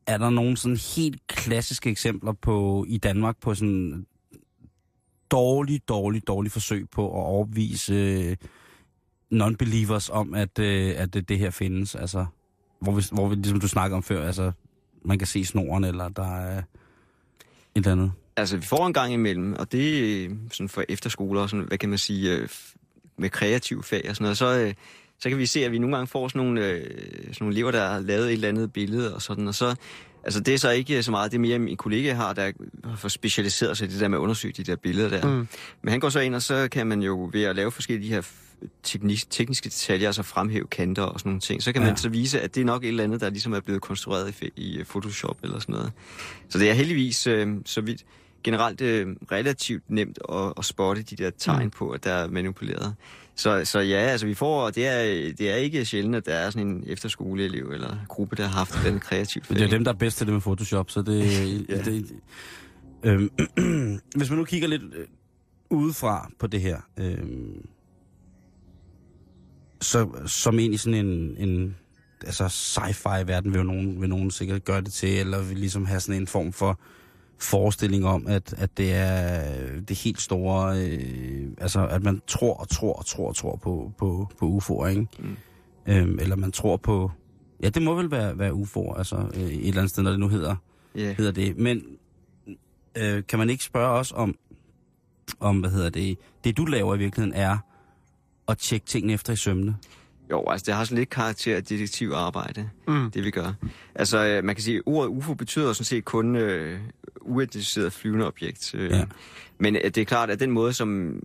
[SPEAKER 5] Er der nogle sådan helt klassiske eksempler på i Danmark på sådan dårlige, dårlige, dårlige forsøg på at overbevise øh, non-believers om, at, øh, at det, det her findes? Altså, hvor vi, hvor vi, ligesom du snakker om før, altså, man kan se snoren, eller der er et eller andet.
[SPEAKER 6] Altså, vi får en gang imellem, og det er sådan for efterskoler og sådan, hvad kan man sige, øh, med kreative fag og sådan noget, så, øh, så kan vi se, at vi nogle gange får sådan nogle, øh, sådan nogle elever, der har lavet et eller andet billede og sådan, og så, altså det er så ikke så meget, det er mere min kollega har, der har for specialiseret sig i det der med at undersøge de der billeder der.
[SPEAKER 4] Mm.
[SPEAKER 6] Men han går så ind, og så kan man jo ved at lave forskellige de her teknis, tekniske detaljer, altså fremhæve kanter og sådan nogle ting, så kan
[SPEAKER 5] Ja.
[SPEAKER 6] man så vise, at det er nok et eller andet, der ligesom er blevet konstrueret i, i øh, Photoshop eller sådan noget. Så det er heldigvis, øh, så vidt generelt øh, relativt nemt at, at spotte de der tegn
[SPEAKER 4] Mm.
[SPEAKER 6] på, at der er manipuleret. Så, så ja, altså vi får, det er, det er ikke sjældent, at der er sådan en efterskoleelev eller gruppe, der har haft den kreativ
[SPEAKER 5] Det er dem, der er bedst til det med Photoshop, så det...
[SPEAKER 6] Ja.
[SPEAKER 5] det øhm, hvis man nu kigger lidt øh, udefra på det her, øhm, så som ind i sådan en, en altså sci-fi-verden vil jo nogen, vil nogen sikkert gøre det til, eller vil ligesom have sådan en form for forestilling om, at, at det er det helt store, øh, altså at man tror og tror og tror og tror på, på, på UFO'er, ikke?
[SPEAKER 6] Mm.
[SPEAKER 5] Øhm, eller man tror på, ja det må vel være, være UFO'er, altså øh, et eller andet sted, når det nu hedder,
[SPEAKER 6] Ja.
[SPEAKER 5] hedder det. Men øh, kan man ikke spørge os om, om, hvad hedder det, det du laver i virkeligheden er at tjekke tingene efter i sømne?
[SPEAKER 6] Jo, altså det har sådan lidt karakter af detektivarbejde,
[SPEAKER 4] Mm.
[SPEAKER 6] det vi gør. Altså øh, man kan sige, at ordet UFO betyder sådan set kun øh, uidentificeret flyvende objekt. Øh,
[SPEAKER 5] Ja.
[SPEAKER 6] Men øh, det er klart, at den måde, som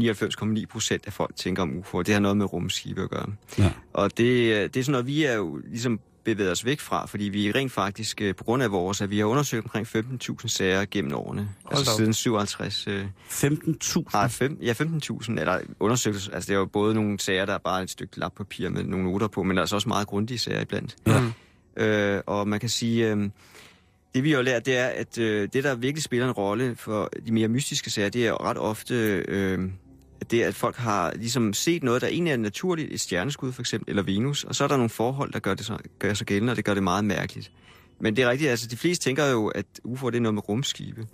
[SPEAKER 6] 99,9 procent af folk tænker om UFO, det har noget med rumskibe at gøre.
[SPEAKER 5] Ja.
[SPEAKER 6] Og det, øh, det er sådan noget, vi er jo ligesom bevæget os væk fra, fordi vi rent faktisk, øh, på grund af vores, at vi har undersøgt omkring 15.000 sager gennem årene. altså
[SPEAKER 4] da op.
[SPEAKER 6] siden 57. Øh,
[SPEAKER 5] 15.000?
[SPEAKER 6] nej, fem, ja, 15.000 er der undersøgt. Altså det er jo både nogle sager, der er bare et stykke lappapir med nogle noter på, men der er altså også meget grundige sager iblandt.
[SPEAKER 5] Ja.
[SPEAKER 6] Øh, og man kan sige, øh, det vi har lært, det er, at øh, det, der virkelig spiller en rolle for de mere mystiske sager, det er ret ofte øh, det, at folk har ligesom set noget, der egentlig er naturligt, et stjerneskud for eksempel, eller Venus, og så er der nogle forhold, der gør, det så, gør sig gældende, og det gør det meget mærkeligt. Men det er rigtigt, altså de fleste tænker jo, at UFO det er noget med rumskibe.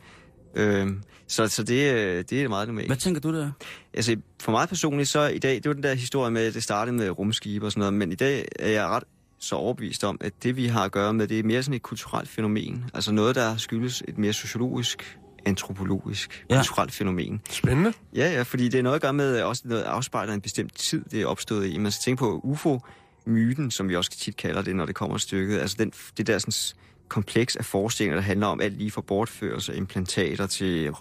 [SPEAKER 6] Øh, så, så det, øh, det er meget normalt.
[SPEAKER 5] Hvad tænker du der?
[SPEAKER 6] Altså, for mig personligt, så i dag, det var den der historie med, at det startede med rumskibe og sådan noget, men i dag er jeg ret så overbevist om, at det vi har at gøre med, det er mere sådan et kulturelt fænomen. Altså noget, der skyldes et mere sociologisk, antropologisk,
[SPEAKER 5] Ja.
[SPEAKER 6] kulturelt fænomen.
[SPEAKER 4] Spændende.
[SPEAKER 6] Ja, ja, fordi det er noget at gøre med, også noget afspejler en bestemt tid, det er opstået i. Man skal tænke på UFO-myten, som vi også tit kalder det, når det kommer stykket. Altså den, det der sådan, kompleks af forestillinger, der handler om alt lige fra bortførelse af implantater til øh,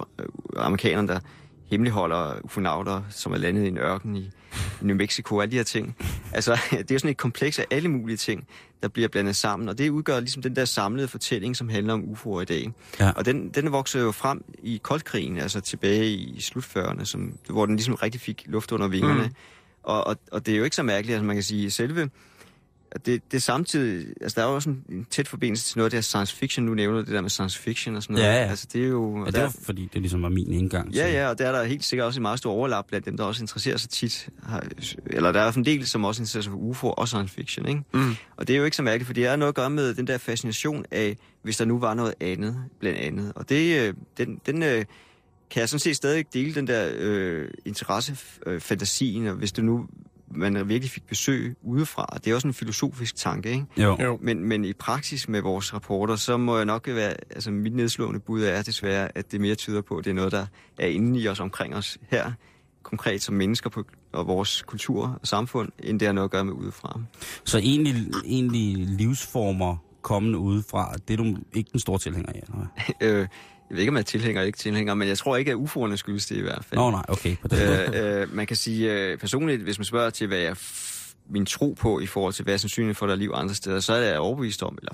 [SPEAKER 6] amerikanerne, der hemmeligholder ufonauter, som er landet i en ørken i New Mexico, alle de her ting. Altså, det er sådan et kompleks af alle mulige ting, der bliver blandet sammen, og det udgør ligesom den der samlede fortælling, som handler om UFO'er i dag.
[SPEAKER 5] Ja.
[SPEAKER 6] Og den, den voksede jo frem i koldkrigen, altså tilbage i slut 40'erne, som, hvor den ligesom rigtig fik luft under vingerne. Mm. Og, og, og det er jo ikke så mærkeligt, altså man kan sige, selve det, det er samtidig, altså der er jo også en, en tæt forbindelse til noget af det her science fiction, nu nævner du det der med science fiction og sådan noget.
[SPEAKER 5] Ja, ja.
[SPEAKER 6] Altså det er jo...
[SPEAKER 5] Ja, det
[SPEAKER 6] der,
[SPEAKER 5] var fordi, det ligesom var min indgang. til-
[SPEAKER 6] Ja, ja, og der er der helt sikkert også en meget stor overlap blandt dem, der også interesserer sig tit. Har, eller der er en del, som også interesserer sig for UFO og science fiction, ikke?
[SPEAKER 4] Mm.
[SPEAKER 6] Og det er jo ikke så mærkeligt, for det er noget at gøre med den der fascination af, hvis der nu var noget andet, blandt andet. Og det, øh, den, den øh, kan jeg sådan set stadig dele den der øh, interesse, øh, fantasien, og hvis det nu man virkelig fik besøg udefra. Det er også en filosofisk tanke, ikke?
[SPEAKER 5] Jo.
[SPEAKER 4] Jo.
[SPEAKER 6] Men, men i praksis med vores rapporter, så må jeg nok være, altså mit nedslående bud er desværre, at det mere tyder på, at det er noget, der er inde i os, omkring os her, konkret som mennesker på, og vores kultur og samfund, end det har noget at gøre med udefra.
[SPEAKER 5] Så egentlig, egentlig livsformer kommende udefra, det er du ikke den store tilhænger af? eller
[SPEAKER 6] øh, jeg ved ikke, om jeg er tilhænger eller ikke tilhænger, men jeg tror ikke, at UFO'erne skyldes det i hvert fald.
[SPEAKER 5] Nå nej, okay. På den
[SPEAKER 6] øh, øh, man kan sige, øh, personligt, hvis man spørger til, hvad jeg min tro på i forhold til, hvad er sandsynligt for, der er liv andre steder, så er jeg overbevist om, eller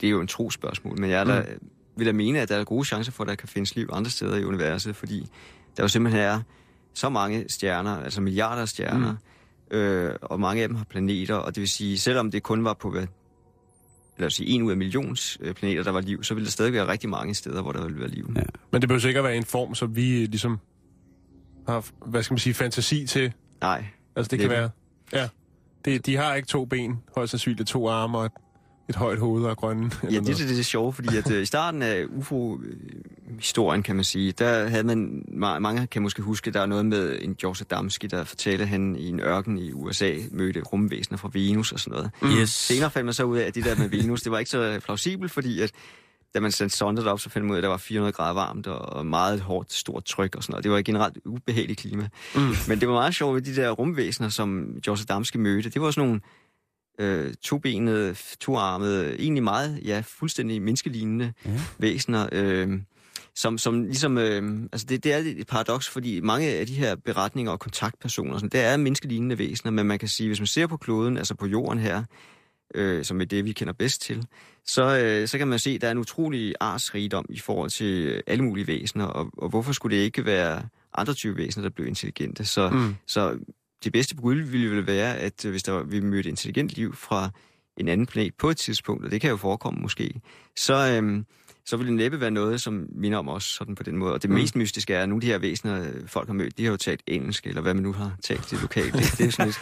[SPEAKER 6] det er jo en trospørgsmål, men jeg er der, vil da mene, at der er gode chancer for, at der kan findes liv andre steder i universet, fordi der jo simpelthen er så mange stjerner, altså milliarder af stjerner, mm. øh, og mange af dem har planeter, og det vil sige, selvom det kun var på, hvad, lad os sige, en ud af millions øh, planeter, der var liv, så ville der stadig være rigtig mange steder, hvor der ville være liv.
[SPEAKER 5] Ja.
[SPEAKER 4] Men det behøver sikkert være en form, som vi ligesom har, hvad skal man sige, fantasi til.
[SPEAKER 6] Nej,
[SPEAKER 4] Altså det
[SPEAKER 6] Det
[SPEAKER 4] kan være, ja. Det, de har ikke to ben, højst sandsynligt to arme og et, højt hoved og grønne.
[SPEAKER 6] Ja, det, det, det er sjovt, fordi at, øh, i starten af UFO-historien, kan man sige, der havde man, ma- mange kan måske huske, der er noget med en George Adamski, der fortalte, at han i en ørken i USA mødte rumvæsener fra Venus og sådan noget.
[SPEAKER 5] Yes.
[SPEAKER 6] Senere fandt man så ud af, at det der med Venus, det var ikke så plausibelt, fordi at da man sendte sondet op, så fandt man ud af, at der var 400 grader varmt og meget hårdt, stort tryk og sådan noget. Det var et generelt ubehageligt klima. Mm. Men det var meget sjovt ved de der rumvæsener, som George Adamski mødte. Det var sådan nogle øh, tobenede, toarmede, egentlig meget, ja, fuldstændig menneskelignende
[SPEAKER 5] Ja.
[SPEAKER 6] væsener, øh, som, som ligesom, øh, altså det, det er et paradoks, fordi mange af de her beretninger og kontaktpersoner, sådan, det er menneskelignende væsener, men man kan sige, hvis man ser på kloden, altså på jorden her, øh, som er det, vi kender bedst til, så, øh, så kan man se, at der er en utrolig artsrigdom i forhold til alle mulige væsener, og, og hvorfor skulle det ikke være andre typer væsener, der blev intelligente? Så,
[SPEAKER 4] Mm.
[SPEAKER 6] så det bedste bud ville vel være, at øh, hvis der vi mødte intelligent liv fra en anden planet på et tidspunkt, og det kan jo forekomme måske, så, øhm, så vil det næppe være noget, som minder om os sådan på den måde. Og det mm. mest mystiske er, at nogle af de her væsener, øh, folk har mødt, de har jo talt engelsk, eller hvad man nu har talt det lokalt. Det, det er sådan lidt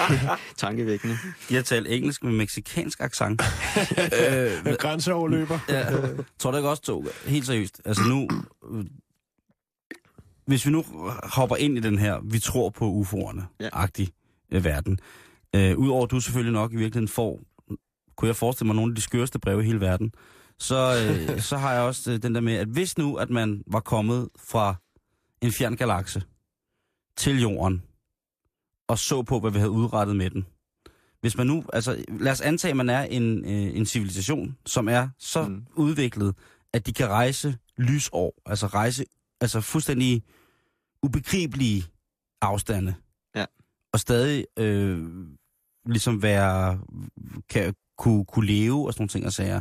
[SPEAKER 6] tankevækkende.
[SPEAKER 5] De har talt engelsk med meksikansk accent.
[SPEAKER 4] øh, Grænseoverløber.
[SPEAKER 5] Ja, tror du ikke også, to? Helt seriøst. Altså nu... øh, Hvis vi nu hopper ind i den her, vi tror på UFO'erne-agtig ja. verden. Øh, Udover at du selvfølgelig nok i virkeligheden får, kunne jeg forestille mig, nogle af de skørste breve i hele verden, så, øh, så har jeg også øh, den der med, at hvis nu, at man var kommet fra en fjern galakse til jorden, og så på, hvad vi havde udrettet med den. Hvis man nu, altså lad os antage, at man er en, øh, en civilisation, som er så. Mm. udviklet, at de kan rejse lysår, altså rejse altså fuldstændig ubegribelige afstande.
[SPEAKER 6] Ja.
[SPEAKER 5] Og stadig øh, ligesom være, kan, kunne, kunne leve og sådan nogle ting og sager.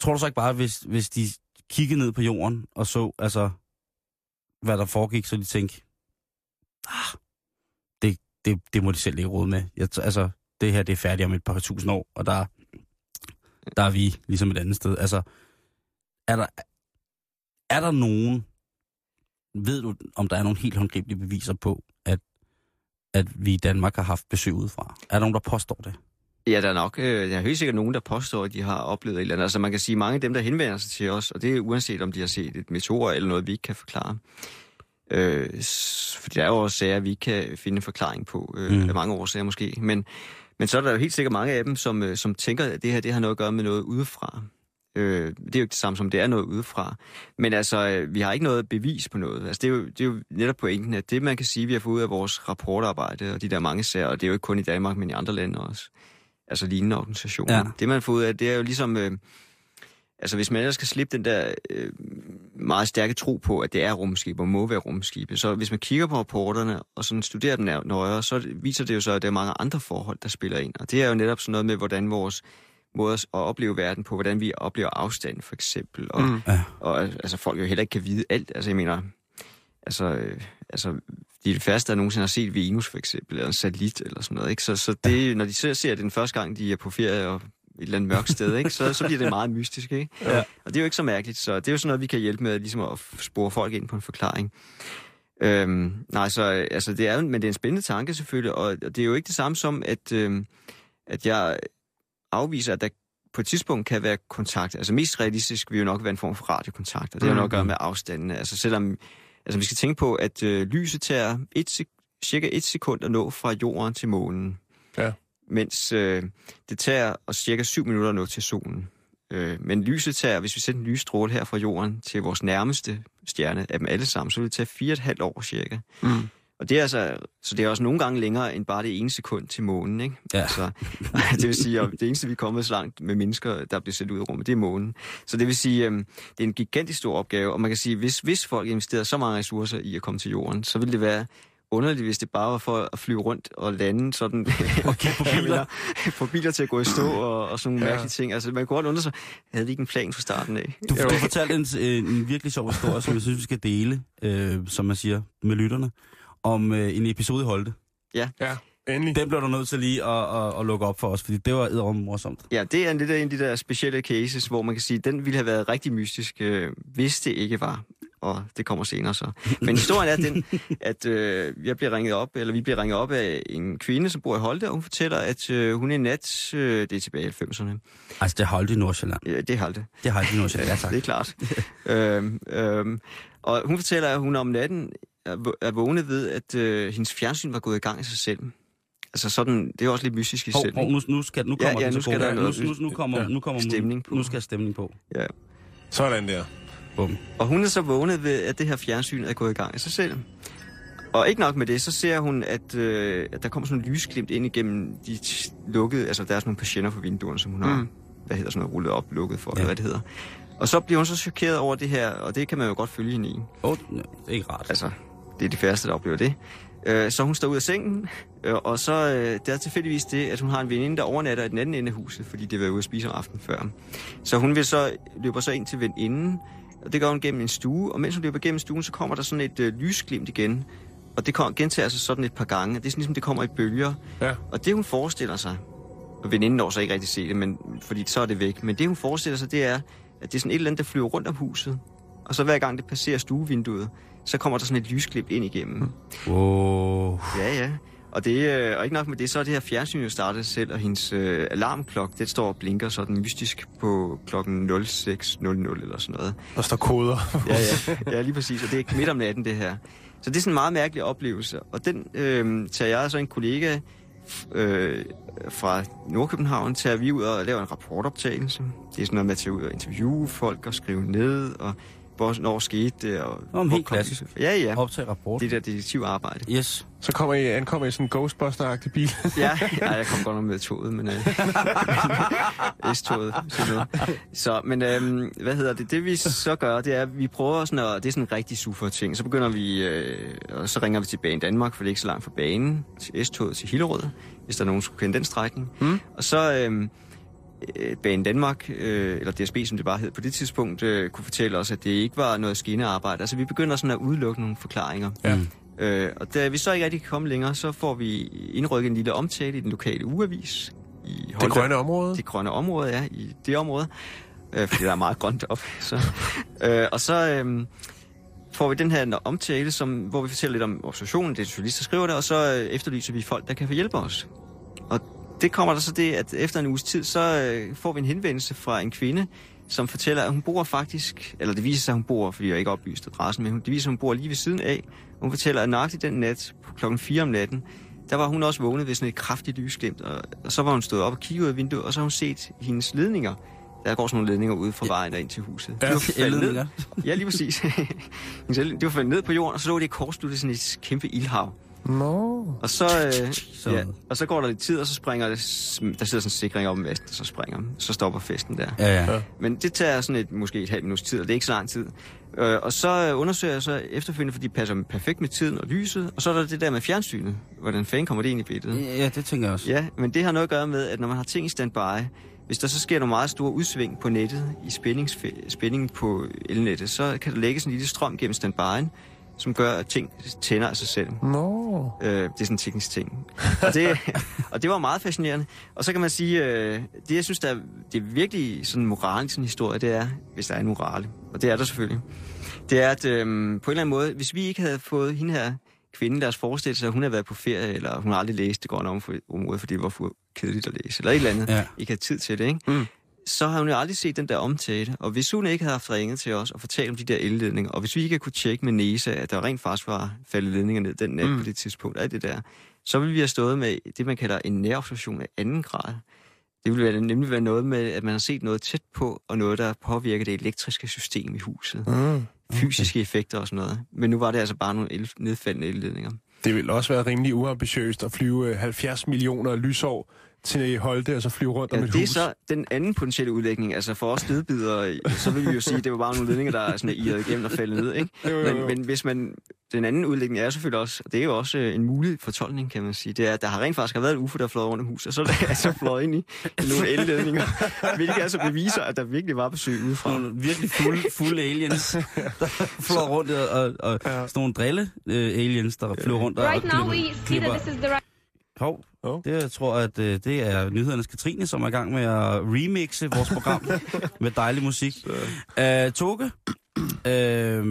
[SPEAKER 5] Tror du så ikke bare, hvis, hvis de kiggede ned på jorden og så, altså, hvad der foregik, så de tænkte, ah, det, det, det må de selv ikke råde med. Jeg, altså, det her, det er færdigt om et par tusind år, og der, der er vi ligesom et andet sted. Altså, er der, er der nogen, ved du, om der er nogle helt håndgribelige beviser på, at, at vi i Danmark har haft besøg udefra? Er der nogen, der påstår det?
[SPEAKER 6] Ja, der er nok. Øh, der er helt sikkert nogen, der påstår, at de har oplevet et eller andet. Altså man kan sige, mange af dem, der henvender sig til os, og det er uanset om de har set et meteor eller noget, vi ikke kan forklare. Øh, for der er jo også sager, vi ikke kan finde en forklaring på, øh,
[SPEAKER 5] Mm.
[SPEAKER 6] mm. af mange årsager måske. Men, men så er der jo helt sikkert mange af dem, som, øh, som tænker, at det her det har noget at gøre med noget udefra. Øh, det er jo ikke det samme som, det er noget udefra. Men altså, øh, vi har ikke noget bevis på noget. Altså, det er, jo, det er jo netop pointen, at det, man kan sige, vi har fået ud af vores rapportarbejde, og de der mange sager, og det er jo ikke kun i Danmark, men i andre lande også, altså lignende organisationer.
[SPEAKER 5] Ja.
[SPEAKER 6] Det, man får ud af, det er jo ligesom... Øh, altså, hvis man ellers skal slippe den der øh, meget stærke tro på, at det er rumskibe og må være rumskibe, så hvis man kigger på rapporterne og sådan studerer dem nær- nøjere, så viser det jo så, at der er mange andre forhold, der spiller ind. Og det er jo netop sådan noget med, hvordan vores måde at opleve verden på, hvordan vi oplever afstand for eksempel, og,
[SPEAKER 4] Mm.
[SPEAKER 5] Ja.
[SPEAKER 6] og altså folk jo heller ikke kan vide alt. Altså jeg mener, altså, øh, altså de er det færreste, der nogensinde har set Venus for eksempel, eller en satellit eller sådan noget. Ikke? Så, så det, når de ser, ser det den første gang, de er på ferie og et eller andet mørkt sted, ikke? Så, så bliver det meget mystisk. Ikke?
[SPEAKER 5] Ja.
[SPEAKER 6] Og det er jo ikke så mærkeligt, så det er jo sådan noget, vi kan hjælpe med ligesom at spore folk ind på en forklaring. Øhm, nej, så altså, det er men det er en spændende tanke selvfølgelig, og, og det er jo ikke det samme som, at, øhm, at jeg afviser, at der på et tidspunkt kan være kontakt. Altså mest realistisk vil jo nok være en form for radiokontakt, og det har nok at gøre med afstanden. Altså selvom, altså vi skal tænke på, at øh, lyset tager et, sek- cirka et sekund at nå fra jorden til månen.
[SPEAKER 4] Ja.
[SPEAKER 6] Mens øh, det tager os cirka 7 minutter at nå til solen. Øh, men lyset tager, hvis vi sætter en lysstråle her fra jorden til vores nærmeste stjerne af dem alle sammen, så vil det tage fire og et halvt år cirka.
[SPEAKER 4] Mm.
[SPEAKER 6] Og det er altså, så det er også nogle gange længere end bare det ene sekund til månen, ikke?
[SPEAKER 5] Ja.
[SPEAKER 6] Altså, det vil sige, at det eneste, vi er kommet så langt med mennesker, der bliver sendt ud i rummet, det er månen. Så det vil sige, øhm, det er en gigantisk stor opgave, og man kan sige, hvis, hvis folk investerede så mange ressourcer i at komme til jorden, så ville det være underligt, hvis det bare var for at flyve rundt og lande sådan
[SPEAKER 5] Okay, på biler.
[SPEAKER 6] få biler til at gå i stå og, og sådan nogle
[SPEAKER 4] Ja.
[SPEAKER 6] mærkelige ting. Altså, man kunne godt undre sig, havde vi ikke en plan fra starten af?
[SPEAKER 5] Du, du fortalte en, en, en virkelig sjov historie, som jeg synes, vi skal dele, øh, som man siger, med lytterne, om øh, en episode i Holte.
[SPEAKER 4] Ja, endelig.
[SPEAKER 5] Den blev du nødt til lige at, at, at lukke op for os, fordi det var edderom morsomt.
[SPEAKER 6] Ja, det er en lidt af en af de der specielle cases, hvor man kan sige, at den ville have været rigtig mystisk, øh, hvis det ikke var. Og det kommer senere så. Men historien er den, at øh, jeg bliver ringet op, eller vi bliver ringet op af en kvinde, som bor i Holte, og hun fortæller, at øh, hun en nat, øh, det er tilbage i 90'erne,
[SPEAKER 5] Altså, det er Holte i Nordsjælland.
[SPEAKER 6] ja, det er Holte,
[SPEAKER 5] Det er Holte i Nordsjælland, ja tak.
[SPEAKER 6] det er klart. øhm, øhm, og hun fortæller, at hun om natten er, vå- vågnet ved, at øh, hendes fjernsyn var gået i gang af sig selv. Altså sådan, det er også lidt mystisk i
[SPEAKER 5] Hov,
[SPEAKER 6] selv.
[SPEAKER 5] hov, nu, nu, skal, nu
[SPEAKER 6] Ja,
[SPEAKER 5] kommer
[SPEAKER 6] ja,
[SPEAKER 5] den
[SPEAKER 6] nu skal
[SPEAKER 5] på.
[SPEAKER 6] der
[SPEAKER 5] nu,
[SPEAKER 6] noget-
[SPEAKER 5] nu, nu kommer,
[SPEAKER 4] Ja.
[SPEAKER 5] nu kommer
[SPEAKER 6] Stemning på.
[SPEAKER 5] Nu skal stemning på.
[SPEAKER 6] Ja.
[SPEAKER 4] Sådan der.
[SPEAKER 5] Bum.
[SPEAKER 6] Og hun er så vågnet ved, at det her fjernsyn er gået i gang af sig selv. Og ikke nok med det, så ser hun, at, øh, at der kommer sådan en lysglimt ind igennem de lukkede, altså der er sådan nogle patienter på vinduerne, som hun har,
[SPEAKER 4] Mm.
[SPEAKER 6] hvad hedder sådan noget, rullet op, lukket for,
[SPEAKER 5] Ja.
[SPEAKER 6] ja. hvad det hedder. Og så bliver hun så chokeret over det her, og det kan man jo godt følge hende i.
[SPEAKER 5] Oh, det er ikke rart.
[SPEAKER 6] Altså, det er de færreste, der oplever det. Øh, så hun står ud af sengen, øh, og så øh, det er tilfældigvis det, at hun har en veninde, der overnatter i den anden ende af huset, fordi det var ude at spise om aftenen før. Så hun vil så, løber så ind til veninden, og det gør hun gennem en stue, og mens hun løber gennem stuen, så kommer der sådan et øh, lysglimt igen. Og det kom, gentager sig sådan et par gange. Det er sådan ligesom, det kommer i bølger.
[SPEAKER 4] Ja.
[SPEAKER 6] Og det, hun forestiller sig, og veninden når så ikke rigtig se det, men, fordi så er det væk. Men det, hun forestiller sig, det er, at det er sådan et eller andet, der flyver rundt om huset. Og så hver gang det passerer stuevinduet, så kommer der sådan et lysklip ind igennem.
[SPEAKER 5] Wow.
[SPEAKER 6] Ja, ja. Og, det, øh, og ikke nok med det, så er det her fjernsyn jo startet selv, og hendes øh, alarmklokke, det står og blinker sådan mystisk på klokken 06.00 eller sådan noget.
[SPEAKER 4] Der står koder.
[SPEAKER 6] Ja, ja. ja, lige præcis. Og det er midt om natten, det her. Så det er sådan en meget mærkelig oplevelse. Og den øh, tager jeg så en kollega øh, fra Nordkøbenhavn, tager vi ud og laver en rapportoptagelse. Det er sådan noget med at tage ud og interviewe folk og skrive ned, og hvornår skete det. Og,
[SPEAKER 5] Om helt klassisk.
[SPEAKER 6] Ja, ja.
[SPEAKER 5] Optag rapport.
[SPEAKER 6] Det der detektivarbejde.
[SPEAKER 5] Yes.
[SPEAKER 4] Så kommer I, ankommer I sådan en Ghostbuster-agtig bil.
[SPEAKER 6] Ja, ja, jeg kom godt nok med toget, men... Øh, S-toget. sådan noget. Så, men øh, hvad hedder det? Det vi så gør, det er, at vi prøver sådan at... Det er sådan en rigtig super ting. Så begynder vi... Øh, og så ringer vi til Banen Danmark, for det er ikke så langt fra banen. Til S-toget til Hillerød, hvis der er nogen, der skulle kende den strækning. Mm. Og så... Øh, Banen Danmark, øh, eller DSB, som det bare hed på det tidspunkt, øh, kunne fortælle os, at det ikke var noget skinnearbejde. Altså, vi begynder sådan at udelukke nogle forklaringer.
[SPEAKER 4] Ja.
[SPEAKER 6] Øh, og da vi så ikke rigtig kan komme længere, så får vi indrykket en lille omtale i den lokale ugeavis. I
[SPEAKER 4] Det grønne område.
[SPEAKER 6] Det grønne område, ja, i det område. Øh, fordi der er meget grønt op. Så. Øh, og så øh, får vi den her omtale, som, hvor vi fortæller lidt om organisationen, det er journalister, der skriver det, og så øh, efterlyser vi folk, der kan få hjælpe os. Og det kommer der så det, at efter en uges tid, så øh, får vi en henvendelse fra en kvinde, som fortæller, at hun bor faktisk, eller det viser sig, at hun bor, fordi jeg ikke oplyst adressen, men hun- det viser sig, at hun bor lige ved siden af. Hun fortæller, at nøjagtigt den nat, på klokken 4 om natten, der var hun også vågnet ved sådan et kraftigt lysglimt, og, og så var hun stået op og kigget ud af vinduet, og så har hun set hendes ledninger. Der går sådan nogle ledninger ud fra vejen og ind til huset.
[SPEAKER 4] Ja,
[SPEAKER 6] De var faldet ned. Ja, lige præcis. De var faldet ned på jorden, og så lå det i korsluttet sådan et kæmpe ildhav.
[SPEAKER 4] Nå.
[SPEAKER 6] Og så, øh,
[SPEAKER 5] Så-
[SPEAKER 6] ja, og så går der lidt tid, og så springer det, der sidder sådan en sikring op i masten, og så springer den. Så stopper festen der.
[SPEAKER 5] Ja, ja.
[SPEAKER 6] Men det tager sådan et, måske et halvt minuts tid, og det er ikke så lang tid. Øh, og så øh, undersøger jeg så efterfølgende, fordi det passer perfekt med tiden og lyset. Og så er der det der med fjernsynet. Hvordan fanden kommer det ind i billedet?
[SPEAKER 5] Ja, det tænker jeg også.
[SPEAKER 6] Ja, men det har noget at gøre med, at når man har ting i standby, hvis der så sker nogle meget store udsving på nettet, i spændings, spændingen på elnettet, så kan der lægges en lille strøm gennem standbyen, som gør, at ting tænder af sig selv.
[SPEAKER 4] Nå.
[SPEAKER 6] Øh, det er sådan en teknisk ting. Og det, og det var meget fascinerende. Og så kan man sige, øh, det jeg synes, der er, det er virkelig sådan moralen i sådan en historie, det er, hvis der er en moral, og det er der selvfølgelig, det er, at øh, på en eller anden måde, hvis vi ikke havde fået hende her kvinde, deres forestille sig, at hun havde været på ferie, eller hun har aldrig læst det grønne område, fordi det var for kedeligt at læse, eller et eller andet,
[SPEAKER 5] Ja.
[SPEAKER 6] ikke havde tid til det, ikke? Mm. Så har hun jo aldrig set den der omtale. Og hvis hun ikke havde haft ringet til os og fortalt om de der elledninger, og hvis vi ikke havde kunne tjekke med NESA, at der rent faktisk var faldet ledninger ned den nat mm. på det tidspunkt, alt det der, så ville vi have stået med det, man kalder en nærobservation af anden grad. Det ville være, nemlig være noget med, at man har set noget tæt på, og noget, der påvirker det elektriske system i huset.
[SPEAKER 4] Mm.
[SPEAKER 6] Fysiske effekter og sådan noget. Men nu var det altså bare nogle el- nedfaldende elledninger.
[SPEAKER 4] Det ville også være rimelig uambitiøst at flyve øh, 70 millioner lysår til Holte, og så flyve rundt om
[SPEAKER 6] Ja,
[SPEAKER 4] et
[SPEAKER 6] det er
[SPEAKER 4] hus.
[SPEAKER 6] så den anden potentielle udlægning. Altså for os stedbidere, så vil vi jo sige, at det var bare nogle ledninger, der er sådan irret igennem og faldet ned. Ikke?
[SPEAKER 4] Jo, jo, jo.
[SPEAKER 6] Men, men hvis man... Den anden udlægning er selvfølgelig også, og det er jo også øh, en mulig fortolkning, kan man sige, det er, at der har rent faktisk har været en UFO, der er fløjet rundt om huset, og så er der altså fløjet ind i nogle elledninger, hvilket altså beviser, at der virkelig var besøg udefra.
[SPEAKER 5] Nogle virkelig fulde, fulde aliens, der flyver rundt, og, og, og sådan nogle drille øh, aliens, der flyver rundt og,
[SPEAKER 8] Right
[SPEAKER 5] og
[SPEAKER 8] now, we
[SPEAKER 5] klipper,
[SPEAKER 8] that this is the right.
[SPEAKER 5] Hov,
[SPEAKER 4] Hov.
[SPEAKER 5] det jeg tror at øh, det er nyhedernes Katrine, som er i gang med at remixe vores program med dejlig musik. Uh, Toge, uh,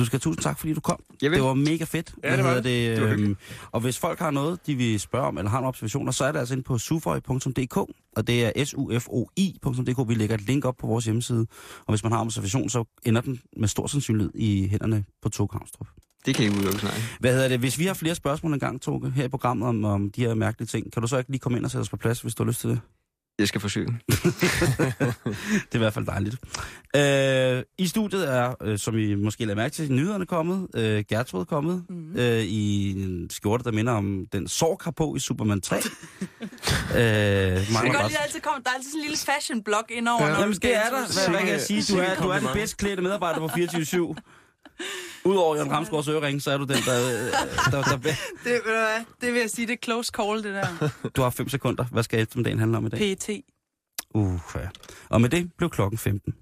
[SPEAKER 5] du skal have tusind tak, fordi du kom.
[SPEAKER 6] Javel.
[SPEAKER 5] Det var mega fedt.
[SPEAKER 4] Ja, det var
[SPEAKER 5] det.
[SPEAKER 6] Det var
[SPEAKER 5] øhm, og hvis folk har noget, de vil spørge om, eller har nogle observationer, så er det altså inde på sufoi.dk, og det er sufoi.dk. Vi lægger et link op på vores hjemmeside, og hvis man har observation, så ender den med stor sandsynlighed i hænderne på Toge Havnstrup.
[SPEAKER 6] Det kan I udelukke snart.
[SPEAKER 5] Hvad hedder det? Hvis vi har flere spørgsmål engang, Toge, her i programmet om, om de her mærkelige ting, kan du så ikke lige komme ind og sætte os på plads, hvis du har lyst til det?
[SPEAKER 6] Jeg skal forsøge.
[SPEAKER 5] Det er i hvert fald dejligt. Øh, I studiet er, øh, som I måske lader mærke til, nyhederne kommet. Øh, Gertrud er kommet mm. øh, i en skjorte, der minder om den Sorg har på i Superman 3. øh,
[SPEAKER 9] Det
[SPEAKER 5] mange
[SPEAKER 9] kan
[SPEAKER 5] godt.
[SPEAKER 9] lige altid komme. Der er altid sådan en lille fashion blog indover,
[SPEAKER 4] Ja.
[SPEAKER 5] Jamen, det er der. Hvad, hvad kan jeg sige? Du er, du er den bedst klædte medarbejder på 24-7. Udover Jørgen Ramsgaards ørering, så er du den, der... øh, der, der, der
[SPEAKER 9] Det, ved du hvad, det vil jeg sige, det er close call, det der.
[SPEAKER 5] du har 5 sekunder. Hvad skal eftermiddagen handle om i dag?
[SPEAKER 9] PT.
[SPEAKER 5] Uh, ja. Og med det blev klokken 15.